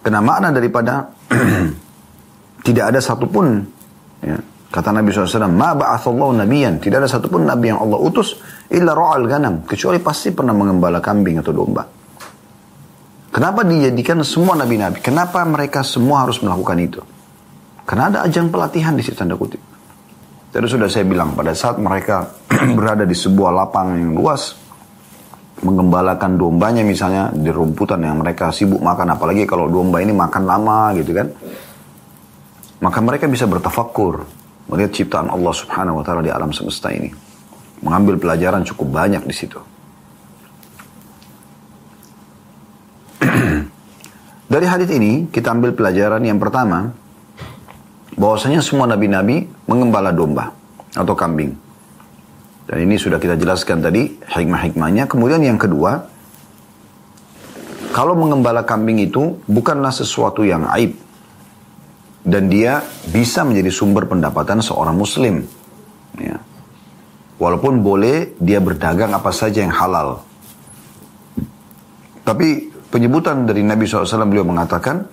Karena makna daripada tidak ada satupun ya, kata Nabi SAW, ma ba'athallahu nabiyan, tidak ada satupun nabi yang Allah utus illa ra'al ganam, kecuali pasti pernah mengembala kambing atau domba. Kenapa dijadikan semua nabi-nabi? Kenapa mereka semua harus melakukan itu? Karena ada ajang pelatihan di situ tanda kutip. Tadi sudah saya bilang pada saat mereka berada di sebuah lapangan yang luas, mengembalakan dombanya misalnya di rumputan yang mereka sibuk makan apalagi kalau domba ini makan lama gitu kan maka mereka bisa bertafakur melihat ciptaan Allah Subhanahu wa taala di alam semesta ini mengambil pelajaran cukup banyak di situ dari hadis ini kita ambil pelajaran yang pertama bahwasanya semua nabi-nabi mengembala domba atau kambing Dan ini sudah kita jelaskan tadi hikmah-hikmahnya. Kemudian yang kedua, kalau mengembala kambing itu bukanlah sesuatu yang aib. Dan dia bisa menjadi sumber pendapatan seorang muslim. Ya. Walaupun boleh dia berdagang apa saja yang halal. Tapi penyebutan dari Nabi SAW beliau mengatakan,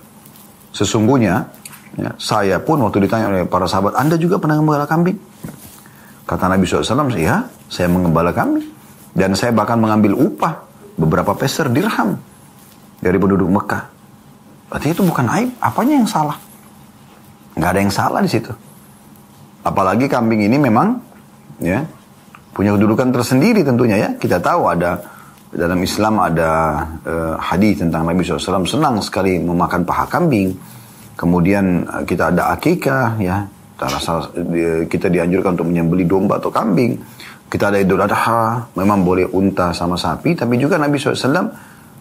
sesungguhnya ya, saya pun waktu ditanya oleh para sahabat, Anda juga pernah mengembala kambing? Kata Nabi SAW, ya saya mengembala kami. Dan saya bahkan mengambil upah beberapa peser dirham dari penduduk Mekah. Berarti itu bukan aib, apanya yang salah? Nggak ada yang salah di situ. Apalagi kambing ini memang ya punya kedudukan tersendiri tentunya ya. Kita tahu ada dalam Islam ada uh, hadis tentang Nabi SAW senang sekali memakan paha kambing. Kemudian uh, kita ada akikah ya kita rasa kita dianjurkan untuk menyembeli domba atau kambing. Kita ada idul adha, memang boleh unta sama sapi, tapi juga Nabi SAW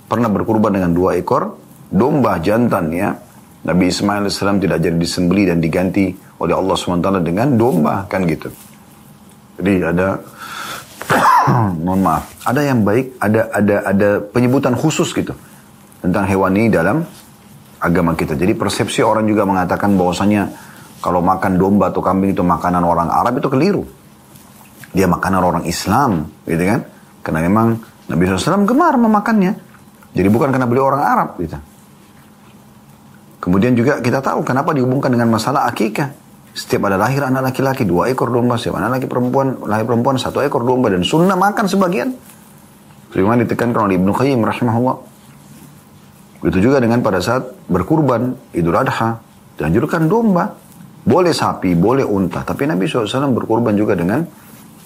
pernah berkurban dengan dua ekor domba jantan ya. Nabi Ismail AS tidak jadi disembeli dan diganti oleh Allah SWT dengan domba, kan gitu. Jadi ada, mohon maaf, ada yang baik, ada ada ada penyebutan khusus gitu tentang hewan ini dalam agama kita. Jadi persepsi orang juga mengatakan bahwasanya kalau makan domba atau kambing itu makanan orang Arab itu keliru. Dia makanan orang Islam, gitu kan? Karena memang Nabi SAW gemar memakannya. Jadi bukan karena beliau orang Arab, gitu. Kemudian juga kita tahu kenapa dihubungkan dengan masalah akikah. Setiap ada lahir anak laki-laki, dua ekor domba. Setiap anak laki perempuan, lahir perempuan, satu ekor domba. Dan sunnah makan sebagian. Sebagaimana ditekankan oleh Ibnu Qayyim rahimahullah. Begitu juga dengan pada saat berkurban, Idul Adha. Dianjurkan domba. Boleh sapi, boleh unta. Tapi Nabi SAW berkorban juga dengan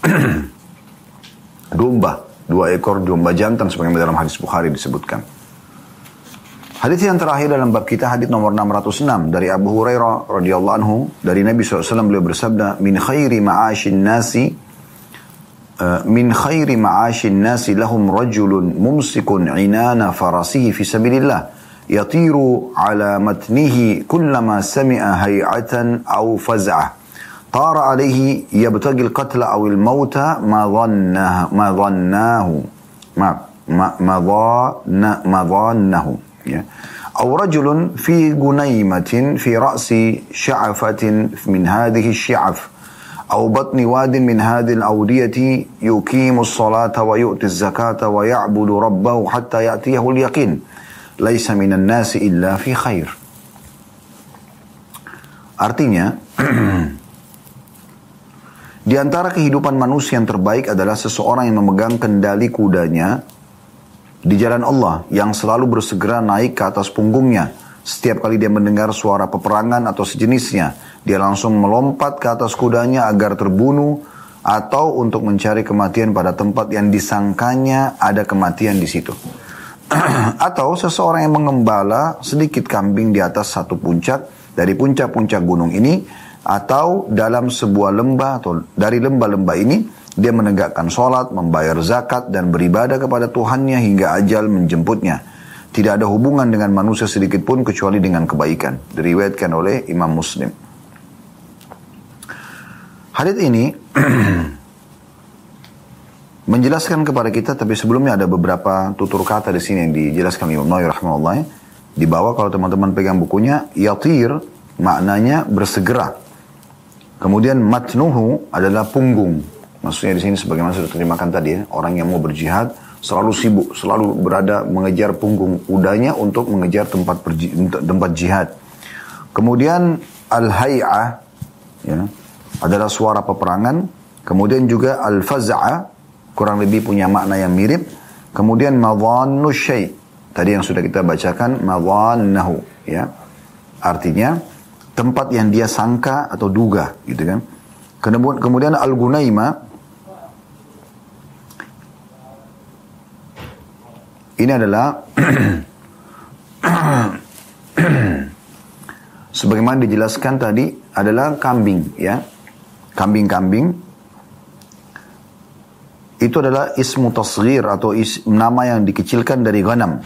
domba. Dua ekor domba jantan sebagaimana dalam hadis Bukhari disebutkan. Hadis yang terakhir dalam bab kita hadis nomor 606 dari Abu Hurairah radhiyallahu anhu dari Nabi SAW beliau bersabda min khairi ma'ashin nasi uh, min khairi ma'ashin nasi lahum rajulun mumsikun inana farasihi fi sabilillah يطير على متنه كلما سمع هيعة أو فزعة طار عليه يبتغي القتل أو الموت ما ظنه ما ظناه ما ما ما ظن ما ظنه أو رجل في جنيمة في رأس شعفة من هذه الشعف أو بطن واد من هذه الأودية يقيم الصلاة ويؤتي الزكاة ويعبد ربه حتى يأتيه اليقين laisa minan nasi illa fi khair. Artinya, di antara kehidupan manusia yang terbaik adalah seseorang yang memegang kendali kudanya di jalan Allah yang selalu bersegera naik ke atas punggungnya. Setiap kali dia mendengar suara peperangan atau sejenisnya, dia langsung melompat ke atas kudanya agar terbunuh atau untuk mencari kematian pada tempat yang disangkanya ada kematian di situ. atau seseorang yang mengembala sedikit kambing di atas satu puncak dari puncak-puncak gunung ini atau dalam sebuah lembah atau dari lembah-lembah ini dia menegakkan sholat, membayar zakat dan beribadah kepada Tuhannya hingga ajal menjemputnya. Tidak ada hubungan dengan manusia sedikit pun kecuali dengan kebaikan. Diriwayatkan oleh Imam Muslim. Hadith ini menjelaskan kepada kita tapi sebelumnya ada beberapa tutur kata di sini yang dijelaskan Imam Nawawi rahimahullah di bawah kalau teman-teman pegang bukunya yatir maknanya bersegera kemudian matnuhu adalah punggung maksudnya di sini sebagaimana sudah terjemahkan tadi ya orang yang mau berjihad selalu sibuk selalu berada mengejar punggung udahnya untuk mengejar tempat berji, tempat jihad kemudian al-hay'ah ya, adalah suara peperangan kemudian juga al-faz'ah kurang lebih punya makna yang mirip. Kemudian madhannu syai. Tadi yang sudah kita bacakan madhannahu ya. Artinya tempat yang dia sangka atau duga gitu kan. Kemudian kemudian al-gunaima ini adalah sebagaimana dijelaskan tadi adalah kambing ya. Kambing-kambing itu adalah ismu tasghir atau is, nama yang dikecilkan dari ghanam.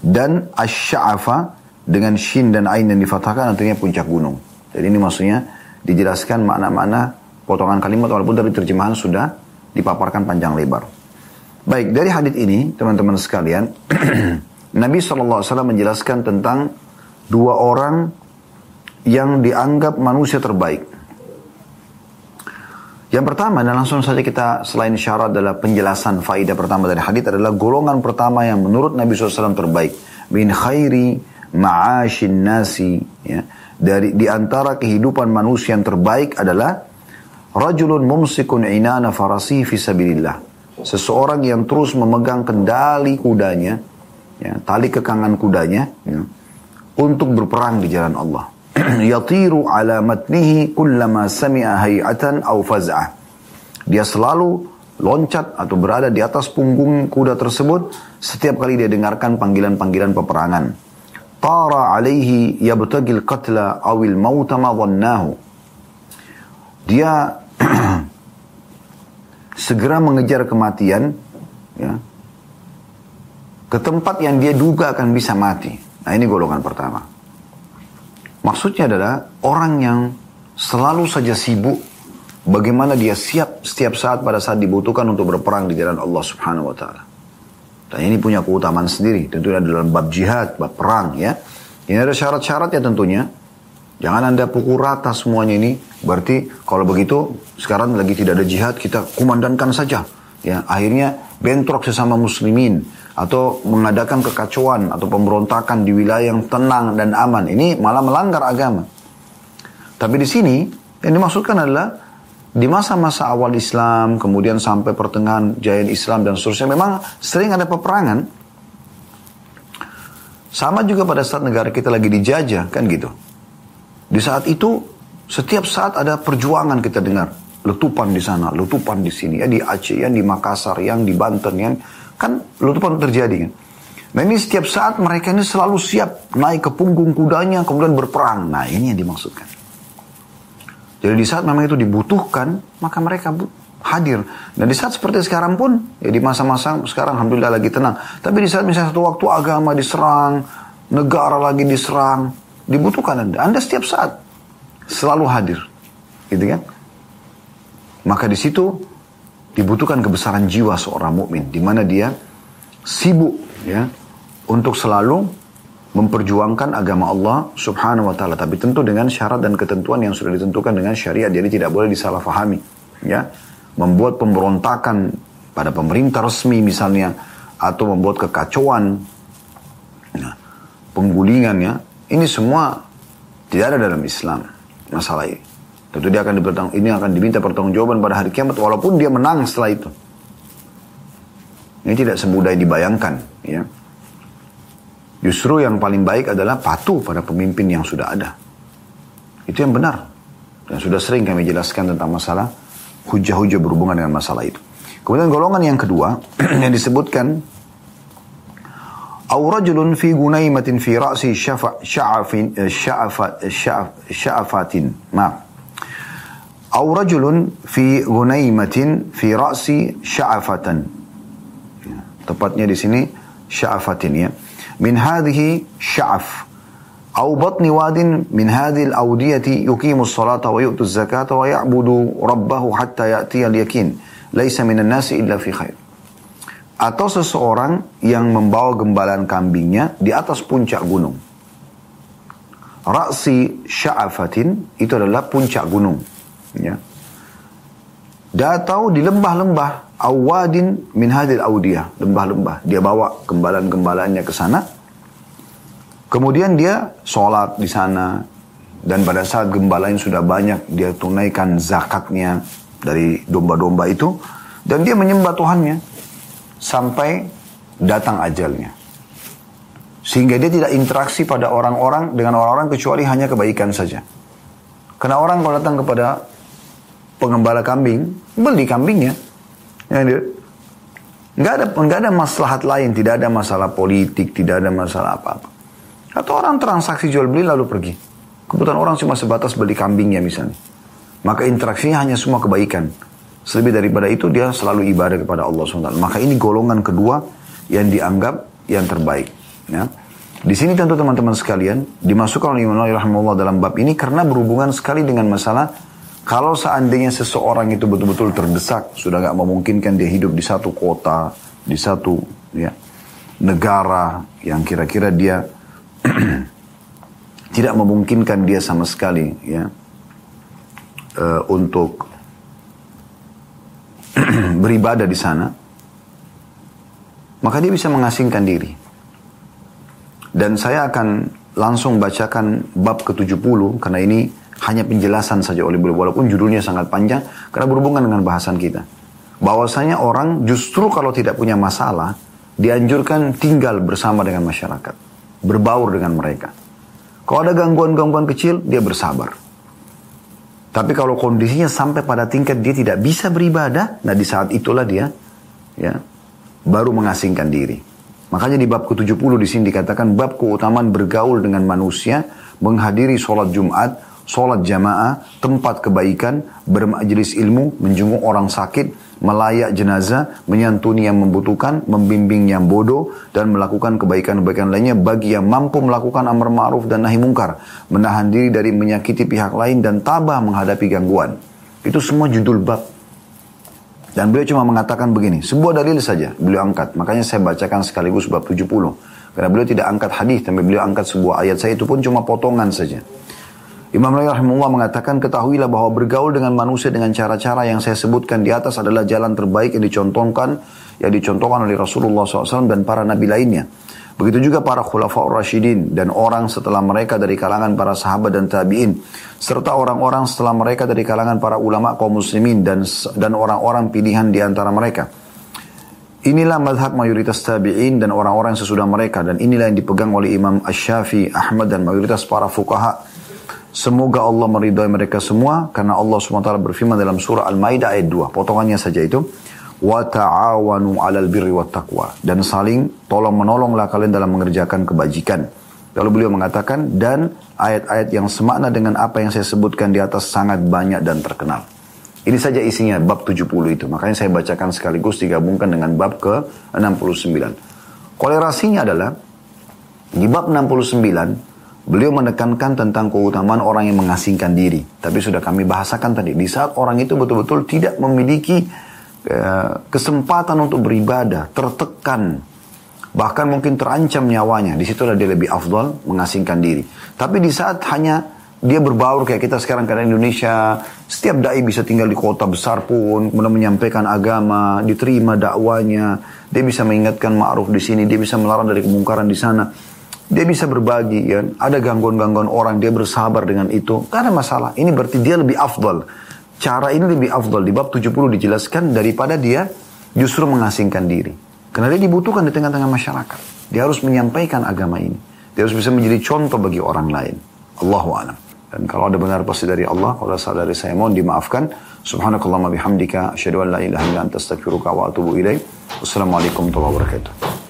Dan asy'afa dengan shin dan ain yang difathahkan artinya puncak gunung. Jadi ini maksudnya dijelaskan makna-makna potongan kalimat walaupun dari terjemahan sudah dipaparkan panjang lebar. Baik, dari hadis ini teman-teman sekalian, Nabi SAW menjelaskan tentang dua orang yang dianggap manusia terbaik. Yang pertama dan langsung saja kita selain syarat adalah penjelasan faidah pertama dari hadis adalah golongan pertama yang menurut Nabi SAW terbaik. Min khairi ma'ashin nasi. Ya. Dari, di antara kehidupan manusia yang terbaik adalah rajulun mumsikun inana farasi fisabilillah. Seseorang yang terus memegang kendali kudanya, ya, tali kekangan kudanya, ya, untuk berperang di jalan Allah. yatiru ala matnihi kullama sami'a hay'atan aw faz'ah. Dia selalu loncat atau berada di atas punggung kuda tersebut setiap kali dia dengarkan panggilan-panggilan peperangan. Tara alaihi yabtagil qatla awil mauta ma Dia segera mengejar kematian ya, ke tempat yang dia duga akan bisa mati. Nah ini golongan pertama. Maksudnya adalah orang yang selalu saja sibuk bagaimana dia siap setiap saat pada saat dibutuhkan untuk berperang di jalan Allah Subhanahu wa taala. Dan ini punya keutamaan sendiri, tentunya dalam bab jihad, bab perang ya. Ini ada syarat-syarat ya tentunya. Jangan Anda pukul rata semuanya ini. Berarti kalau begitu sekarang lagi tidak ada jihad, kita kumandankan saja. Ya, akhirnya bentrok sesama muslimin atau mengadakan kekacauan atau pemberontakan di wilayah yang tenang dan aman. Ini malah melanggar agama. Tapi di sini yang dimaksudkan adalah di masa-masa awal Islam, kemudian sampai pertengahan jaya Islam dan seterusnya, memang sering ada peperangan. Sama juga pada saat negara kita lagi dijajah, kan gitu. Di saat itu, setiap saat ada perjuangan kita dengar. Letupan di sana, letupan di sini, ya di Aceh, yang di Makassar, yang di Banten, yang Kan letupan terjadi kan. Nah ini setiap saat mereka ini selalu siap naik ke punggung kudanya kemudian berperang. Nah ini yang dimaksudkan. Jadi di saat memang itu dibutuhkan maka mereka hadir. Dan di saat seperti sekarang pun ya di masa-masa sekarang alhamdulillah lagi tenang. Tapi di saat misalnya satu waktu agama diserang, negara lagi diserang, dibutuhkan Anda. Anda setiap saat selalu hadir. Gitu kan? Maka di situ dibutuhkan kebesaran jiwa seorang mukmin di mana dia sibuk ya untuk selalu memperjuangkan agama Allah Subhanahu wa taala tapi tentu dengan syarat dan ketentuan yang sudah ditentukan dengan syariat jadi tidak boleh disalahfahami ya membuat pemberontakan pada pemerintah resmi misalnya atau membuat kekacauan ya, penggulingan ya ini semua tidak ada dalam Islam masalah ini Tentu dia akan dibertang, ini akan diminta pertanggungjawaban pada hari kiamat walaupun dia menang setelah itu. Ini tidak semudah dibayangkan, ya. Justru yang paling baik adalah patuh pada pemimpin yang sudah ada. Itu yang benar. Dan sudah sering kami jelaskan tentang masalah hujah-hujah berhubungan dengan masalah itu. Kemudian golongan yang kedua yang disebutkan أو رجل في غنيمة في رأس شعف شعف شعف شعف شعفات ما أو رجل في غنيمة في رأس شعفة. tepatnya di sini sya'afatin ya min hadhihi أو بطن واد من هذه الأودية يقيم الصلاة ويؤتي الزكاة ويعبد ربه حتى يأتي اليقين. ليس من الناس إلا في خير. Atau seseorang yang membawa gembalan kambingnya di atas puncak gunung. Raksi sya'afatin itu adalah puncak gunung. Ya. Datau di lembah-lembah awadin min hadil audiyah, lembah-lembah. Dia bawa gembalan-gembalannya ke sana. Kemudian dia sholat di sana. Dan pada saat gembalanya sudah banyak, dia tunaikan zakatnya dari domba-domba itu. Dan dia menyembah Tuhannya. Sampai datang ajalnya. Sehingga dia tidak interaksi pada orang-orang dengan orang-orang kecuali hanya kebaikan saja. Karena orang kalau datang kepada pengembala kambing, beli kambingnya. Ya, nggak ada nggak ada maslahat lain, tidak ada masalah politik, tidak ada masalah apa-apa. Atau orang transaksi jual beli lalu pergi. Kebetulan orang cuma sebatas beli kambingnya misalnya. Maka interaksinya hanya semua kebaikan. Selebih daripada itu dia selalu ibadah kepada Allah SWT. Maka ini golongan kedua yang dianggap yang terbaik. Ya. Di sini tentu teman-teman sekalian dimasukkan oleh Imam Nawawi rahimahullah dalam bab ini karena berhubungan sekali dengan masalah Kalau seandainya seseorang itu betul-betul terdesak, sudah nggak memungkinkan dia hidup di satu kota, di satu ya, negara yang kira-kira dia tidak memungkinkan dia sama sekali ya uh, untuk beribadah di sana, maka dia bisa mengasingkan diri. Dan saya akan langsung bacakan bab ke-70 karena ini hanya penjelasan saja oleh beliau walaupun judulnya sangat panjang karena berhubungan dengan bahasan kita. Bahwasanya orang justru kalau tidak punya masalah dianjurkan tinggal bersama dengan masyarakat, berbaur dengan mereka. Kalau ada gangguan-gangguan kecil, dia bersabar. Tapi kalau kondisinya sampai pada tingkat dia tidak bisa beribadah, nah di saat itulah dia ya baru mengasingkan diri. Makanya di bab ke-70 di sini dikatakan bab keutamaan bergaul dengan manusia, menghadiri sholat Jumat, sholat jamaah, tempat kebaikan, bermajlis ilmu, menjenguk orang sakit, melayak jenazah, menyantuni yang membutuhkan, membimbing yang bodoh, dan melakukan kebaikan-kebaikan lainnya bagi yang mampu melakukan amar ma'ruf dan nahi mungkar, menahan diri dari menyakiti pihak lain dan tabah menghadapi gangguan. Itu semua judul bab. Dan beliau cuma mengatakan begini, sebuah dalil saja beliau angkat. Makanya saya bacakan sekaligus bab 70. Karena beliau tidak angkat hadis, tapi beliau angkat sebuah ayat saya itu pun cuma potongan saja. Imam Nawawi rahimahullah mengatakan ketahuilah bahwa bergaul dengan manusia dengan cara-cara yang saya sebutkan di atas adalah jalan terbaik yang dicontohkan yang dicontohkan oleh Rasulullah SAW dan para nabi lainnya. Begitu juga para khulafaur rasyidin dan orang setelah mereka dari kalangan para sahabat dan tabi'in serta orang-orang setelah mereka dari kalangan para ulama kaum muslimin dan dan orang-orang pilihan di antara mereka. Inilah madhab mayoritas tabi'in dan orang-orang sesudah mereka dan inilah yang dipegang oleh Imam Ash-Syafi, Ahmad dan mayoritas para fukaha Semoga Allah meridai mereka semua karena Allah SWT berfirman dalam surah Al-Maidah ayat 2. Potongannya saja itu. Wa ta'awanu 'alal birri wat taqwa dan saling tolong menolonglah kalian dalam mengerjakan kebajikan. Lalu beliau mengatakan dan ayat-ayat yang semakna dengan apa yang saya sebutkan di atas sangat banyak dan terkenal. Ini saja isinya bab 70 itu. Makanya saya bacakan sekaligus digabungkan dengan bab ke-69. Kolerasinya adalah di bab 69 Beliau menekankan tentang keutamaan orang yang mengasingkan diri. Tapi sudah kami bahasakan tadi, di saat orang itu betul-betul tidak memiliki uh, kesempatan untuk beribadah, tertekan, bahkan mungkin terancam nyawanya, di situlah dia lebih afdal mengasingkan diri. Tapi di saat hanya dia berbaur kayak kita sekarang karena Indonesia, setiap dai bisa tinggal di kota besar pun, kemudian menyampaikan agama, diterima dakwanya, dia bisa mengingatkan ma'ruf di sini, dia bisa melarang dari kemungkaran di sana dia bisa berbagi ya. Ada gangguan-gangguan orang, dia bersabar dengan itu. Ada masalah. Ini berarti dia lebih afdal. Cara ini lebih afdal. Di bab 70 dijelaskan daripada dia justru mengasingkan diri. Karena dia dibutuhkan di tengah-tengah masyarakat. Dia harus menyampaikan agama ini. Dia harus bisa menjadi contoh bagi orang lain. Allahu a'lam. Dan kalau ada benar pasti dari Allah, kalau salah dari saya mohon dimaafkan. Subhanakallahumma bihamdika, asyhadu an la ilaha illa anta astaghfiruka wa atubu ilaik. Wassalamualaikum warahmatullahi wabarakatuh.